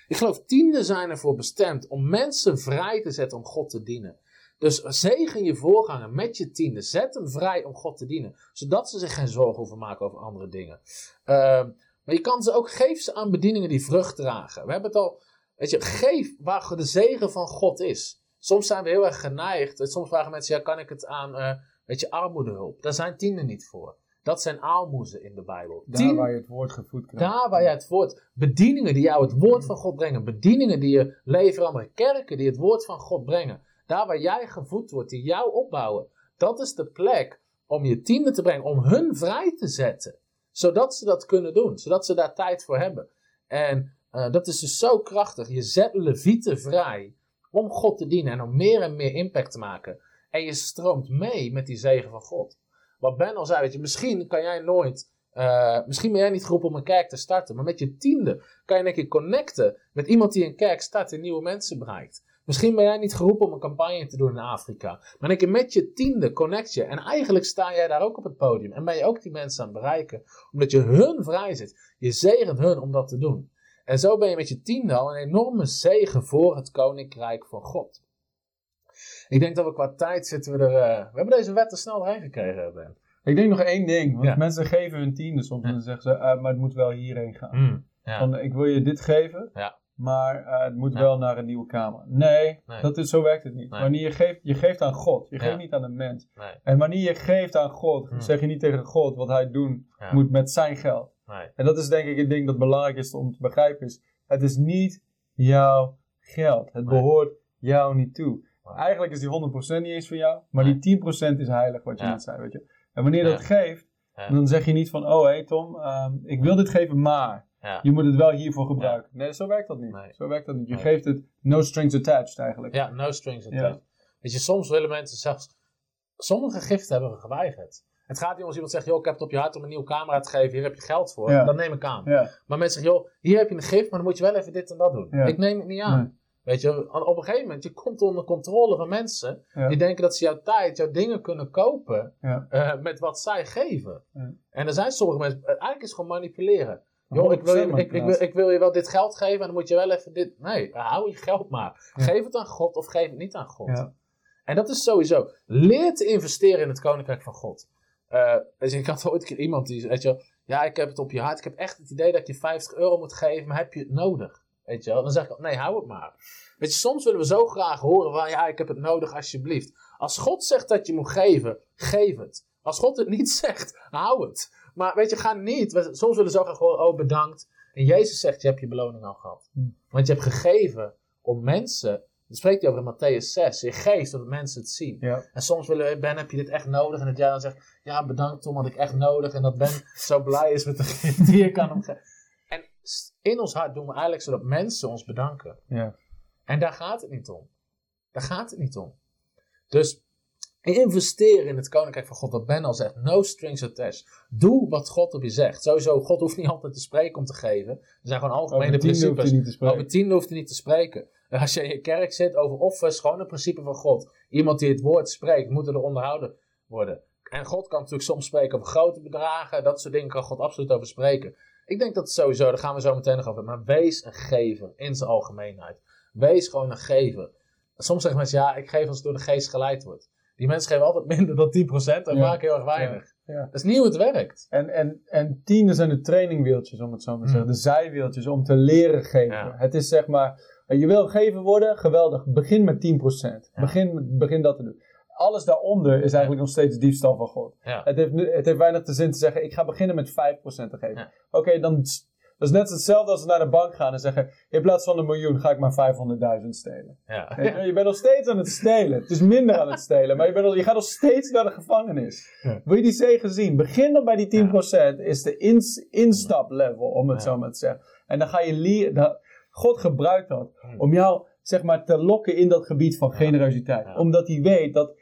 Ik geloof tienden zijn ervoor bestemd om mensen vrij te zetten om God te dienen. Dus zegen je voorganger met je tiende. Zet hem vrij om God te dienen. Zodat ze zich geen zorgen hoeven maken over andere dingen. Ehm, maar je kan ze ook, geef ze aan bedieningen die vrucht dragen. We hebben het al, weet je, geef waar de zegen van God is. Soms zijn we heel erg geneigd. Soms vragen mensen, ja, kan ik het aan, uh, weet je, armoedehulp? Daar zijn tienden niet voor. Dat zijn aalmoezen in de Bijbel. Daar waar je het woord gevoed krijgt. Daar waar je het woord, bedieningen die jou het woord van God brengen. Bedieningen die je leveren aan kerken die het woord van God brengen. Daar waar jij gevoed wordt, die jou opbouwen. Dat is de plek om je tienden te brengen, om hun vrij te zetten. Zodat ze dat kunnen doen, zodat ze daar tijd voor hebben. En uh, dat is dus zo krachtig. Je zet levieten vrij om God te dienen en om meer en meer impact te maken. En je stroomt mee met die zegen van God. Wat Ben al zei, weet je, misschien kan jij nooit, uh, misschien ben jij niet geroepen om een kerk te starten, maar met je tiende kan je een keer connecten met iemand die een kerk start en nieuwe mensen bereikt. Misschien ben jij niet geroepen om een campagne te doen in Afrika. Maar keer met je tiende connect je. En eigenlijk sta jij daar ook op het podium. En ben je ook die mensen aan het bereiken. Omdat je hun vrij zit. Je zegent hun om dat te doen. En zo ben je met je tiende al een enorme zegen voor het koninkrijk van God. Ik denk dat we qua tijd zitten we er. Uh, we hebben deze wet er snel doorheen gekregen, Ben. Ik denk nog één ding. Want mensen geven hun tiende soms. En dan zeggen ze, uh, maar het moet wel hierheen gaan. Mm, ja. Van, ik wil je dit geven. Ja. Maar uh, het moet wel naar een nieuwe kamer. Nee, Nee. Dat is, zo werkt het niet. Nee. Wanneer je geeft, je geeft aan God. Je geeft Ja. niet aan een mens. Nee, En wanneer je geeft aan God, Hmm. zeg je niet tegen God wat hij doen Ja. moet met zijn geld. En dat is denk ik een ding dat belangrijk is om te begrijpen. Is, het is niet jouw geld. Het behoort jou niet toe. Eigenlijk is die 100% niet eens voor jou. Maar die 10% is heilig wat je net zei. Weet je? En wanneer je dat geeft, dan zeg je niet van... Oh hé hey Tom, ehm, ik wil dit geven maar... Ja. Je moet het wel hiervoor gebruiken. Nee, zo werkt dat niet. Nee. Zo werkt dat niet. Je Nee. geeft het no strings attached eigenlijk. Ja, no strings Ja. attached. Weet je, soms willen mensen zelfs... Sommige giften hebben we geweigerd. Het gaat niet om als iemand zegt, joh, ik heb het op je hart om een nieuwe camera te geven, hier heb je geld voor. Ja. Dat neem ik aan. Ja. Maar mensen zeggen, joh, hier heb je een gift, maar dan moet je wel even dit en dat doen. Ja. Ik neem het niet aan. Nee. Weet je, op een gegeven moment, je komt onder controle van mensen Ja. die denken dat ze jouw tijd, jouw dingen kunnen kopen Ja. eh, met wat zij geven. Ja. En er zijn sommige mensen, eigenlijk is het gewoon manipuleren. Joh, ik wil, je, 100% ik, ik, wil, ik wil je wel dit geld geven en dan moet je wel even dit. Nee, hou je geld maar. Ja. Geef het aan God of geef het niet aan God. Ja. En dat is sowieso. Leer te investeren in het koninkrijk van God. Eh, dus ik had ooit keer iemand die weet je, wel, ja, ik heb het op je hart. Ik heb echt het idee dat je 50 euro moet geven, maar heb je het nodig? Weet je wel? Dan zeg ik, nee, hou het maar. Weet je, soms willen we zo graag horen van, ja, ik heb het nodig alsjeblieft. Als God zegt dat je moet geven, geef het. Als God het niet <laughs> zegt, hou het. Maar weet je, ga niet. Soms willen zo graag horen, oh bedankt. En Jezus zegt, je hebt je beloning al gehad. Hmm. Want je hebt gegeven om mensen, dat spreekt hij over in Matthäus 6, je geeft zodat mensen het zien. Ja. En soms willen we, Ben, heb je dit echt nodig? En dat jij dan zegt, ja, bedankt Tom, had ik echt nodig. En dat Ben <laughs> zo blij is met de die je kan hem geven. En in ons hart doen we eigenlijk zodat mensen ons bedanken. Ja. En daar gaat het niet om. Daar gaat het niet om. Dus investeer in het koninkrijk van God, wat Ben al zegt. No strings attached. Doe wat God op je zegt. Sowieso, God hoeft niet altijd te spreken om te geven. Er zijn gewoon algemene Over hoeft principes. spreken. Over tien hoeft hij niet te spreken. En Als je in je kerk zit over offers, gewoon een principe van God. Iemand die het woord spreekt, moet er onderhouden worden. En God kan natuurlijk soms spreken over grote bedragen. Dat soort dingen kan God absoluut over spreken. Ik denk dat sowieso, daar gaan we zo meteen nog over. Maar wees een gever in zijn algemeenheid. Wees gewoon een gever. Soms zeggen mensen, ja, ik geef als het door de geest geleid wordt. Die mensen geven altijd minder dan 10% en vaak heel erg weinig. Ja. Dat is niet hoe het werkt. En, en, en tienden zijn de trainingwieltjes, om het zo maar te Mm. zeggen. De zijwieltjes om te leren geven. Het is zeg maar, je wil geven worden, geweldig. Begin met 10%. Ja. Begin, begin dat te doen. Alles daaronder is eigenlijk nog steeds diefstal van God. Ja. Het, heeft, het heeft weinig te zin te zeggen, ik ga beginnen met 5% te geven. Ja. Oké, dan dat is net hetzelfde als we naar de bank gaan en zeggen, in plaats van een miljoen ga ik maar 500.000 stelen. Ja. Je, je bent nog steeds aan het stelen. Het is minder aan het stelen, maar je, bent al, je gaat nog steeds naar de gevangenis. Ja. Wil je die zegen zien? Begin dan bij die 10%. Is de ins, instaplevel, om het zo maar te zeggen. En dan ga je leren. God gebruikt dat Hmm. om jou, zeg maar, te lokken in dat gebied van generositeit. Omdat hij weet dat.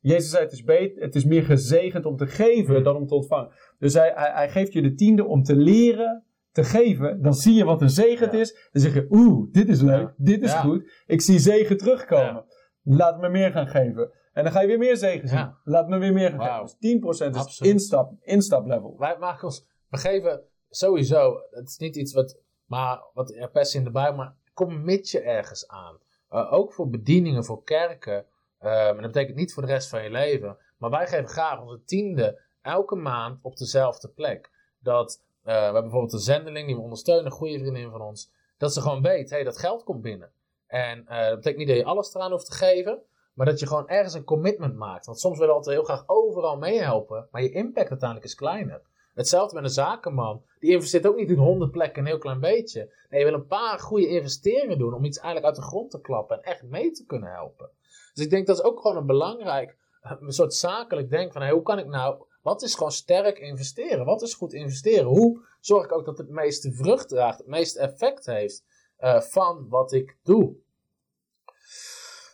Jezus zei: het is, beter, het is meer gezegend om te geven Hmm. dan om te ontvangen. Dus hij, hij, hij geeft je de tiende om te leren te geven. Dan zie je wat een zegen het is. Dan zeg je: Oeh, dit is leuk, dit is goed. Ik zie zegen terugkomen. Laat me meer gaan geven. En dan ga je weer meer zegen zien. Laat me weer meer gaan geven. Dus 10% is Absoluut. instap, instaplevel. Wij maken ons, we geven sowieso, het is niet iets wat, maar wat er in de Bijbel, maar commit je ergens aan. Uh, ook voor bedieningen, voor kerken. Ehm, en dat betekent niet voor de rest van je leven. Maar wij geven graag onze tiende elke maand op dezelfde plek. Dat eh, we hebben bijvoorbeeld een zendeling die we ondersteunen, een goede vriendin van ons. Dat ze gewoon weet, hey, dat geld komt binnen. En eh, dat betekent niet dat je alles eraan hoeft te geven. Maar dat je gewoon ergens een commitment maakt. Want soms willen we altijd heel graag overal meehelpen. Maar je impact uiteindelijk is kleiner. Hetzelfde met een zakenman. Die investeert ook niet in honderd plekken een heel klein beetje. Nee, je wil een paar goede investeringen doen om iets eigenlijk uit de grond te klappen en echt mee te kunnen helpen. Dus ik denk dat is ook gewoon een belangrijk, een soort zakelijk denken van hey, hoe kan ik nou, wat is gewoon sterk investeren? Wat is goed investeren? Hoe zorg ik ook dat het meeste vrucht draagt, het meeste effect heeft uh, van wat ik doe?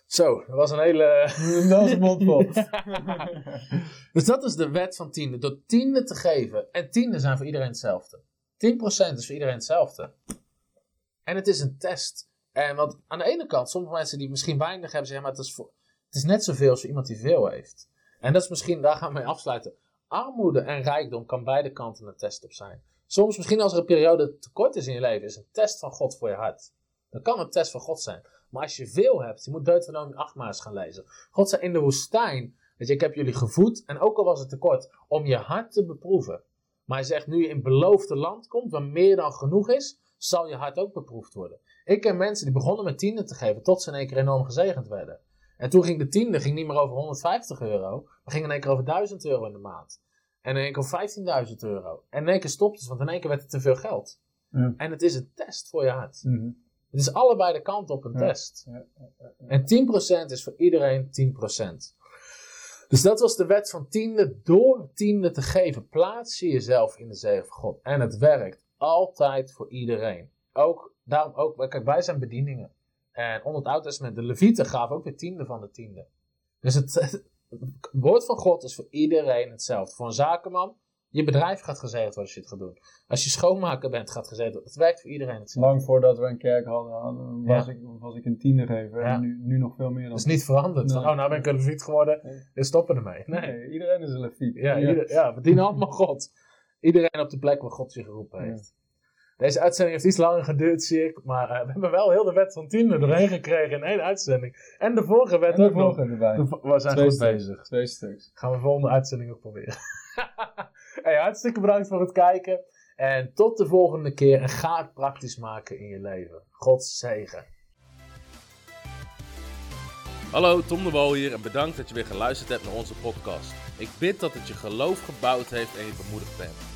Zo, dat was een hele... <laughs> dat was een mondvol. <laughs> dus dat is de wet van tiende. Door tiende te geven. En tiende zijn voor iedereen hetzelfde. 10% is voor iedereen hetzelfde. En het is een test. En want aan de ene kant, sommige mensen die misschien weinig hebben, zeggen, maar het is, voor, het is net zoveel als voor iemand die veel heeft. En dat is misschien, daar gaan we mee afsluiten. Armoede en rijkdom kan beide kanten een test op zijn. Soms, misschien als er een periode tekort is in je leven, is een test van God voor je hart. Dat kan een test van God zijn. Maar als je veel hebt, je moet Deuteronomie 8 maar eens gaan lezen. God zei in de woestijn, weet ik heb jullie gevoed en ook al was het tekort, om je hart te beproeven. Maar hij zegt, nu je in beloofde land komt, waar meer dan genoeg is, zal je hart ook beproefd worden. Ik ken mensen die begonnen met tiende te geven, tot ze in één keer enorm gezegend werden. En toen ging de tiende ging niet meer over 150 euro, maar ging in één keer over 1000 euro in de maand. En in één keer over 15.000 euro. En in één keer stopte ze, want in één keer werd het te veel geld. Ja. En het is een test voor je hart. Mhm. Het is allebei de kant op een Ja. test. Ja. En 10% is voor iedereen 10%. Dus dat was de wet van tiende. Door tiende te geven, plaats je jezelf in de zegen van God. En het werkt altijd voor iedereen. Ook, daarom ook, kijk, wij zijn bedieningen. En onder het Oude Testament, de Levieten gaven ook weer tiende van de tiende. Dus het, <laughs> het woord van God is voor iedereen hetzelfde. Voor een zakenman, je bedrijf gaat gezegend worden als je het gaat doen. Als je schoonmaker bent, gaat gezegend worden. Het werkt voor iedereen hetzelfde. Lang voordat we een kerk hadden, was, Ja. ik, was ik een tiendergever. Ja. En nu, nu nog veel meer dan Het is niet veranderd. Van, oh, nou ben ik een leviet geworden. Nee. We stoppen ermee. Nee. Nee, iedereen is een leviet. Ja, ieder- ja, we dienen allemaal God. Iedereen op de plek waar God je geroepen Ja. heeft. Deze uitzending heeft iets langer geduurd, zie ik. Maar eh, we hebben wel heel de wet van tiende <laughs> doorheen gekregen in één uitzending. En de vorige wet En de ook nog. erbij. De We zijn Twee goed stuks. bezig. Twee stuks. Gaan we volgende uitzending ook proberen. <laughs> hey, hartstikke bedankt voor het kijken. En tot de volgende keer. En ga het praktisch maken in je leven. God zegen. Hallo, Tom de Wol hier en bedankt dat je weer geluisterd hebt naar onze podcast. Ik bid dat het je geloof gebouwd heeft en je bemoedigd bent.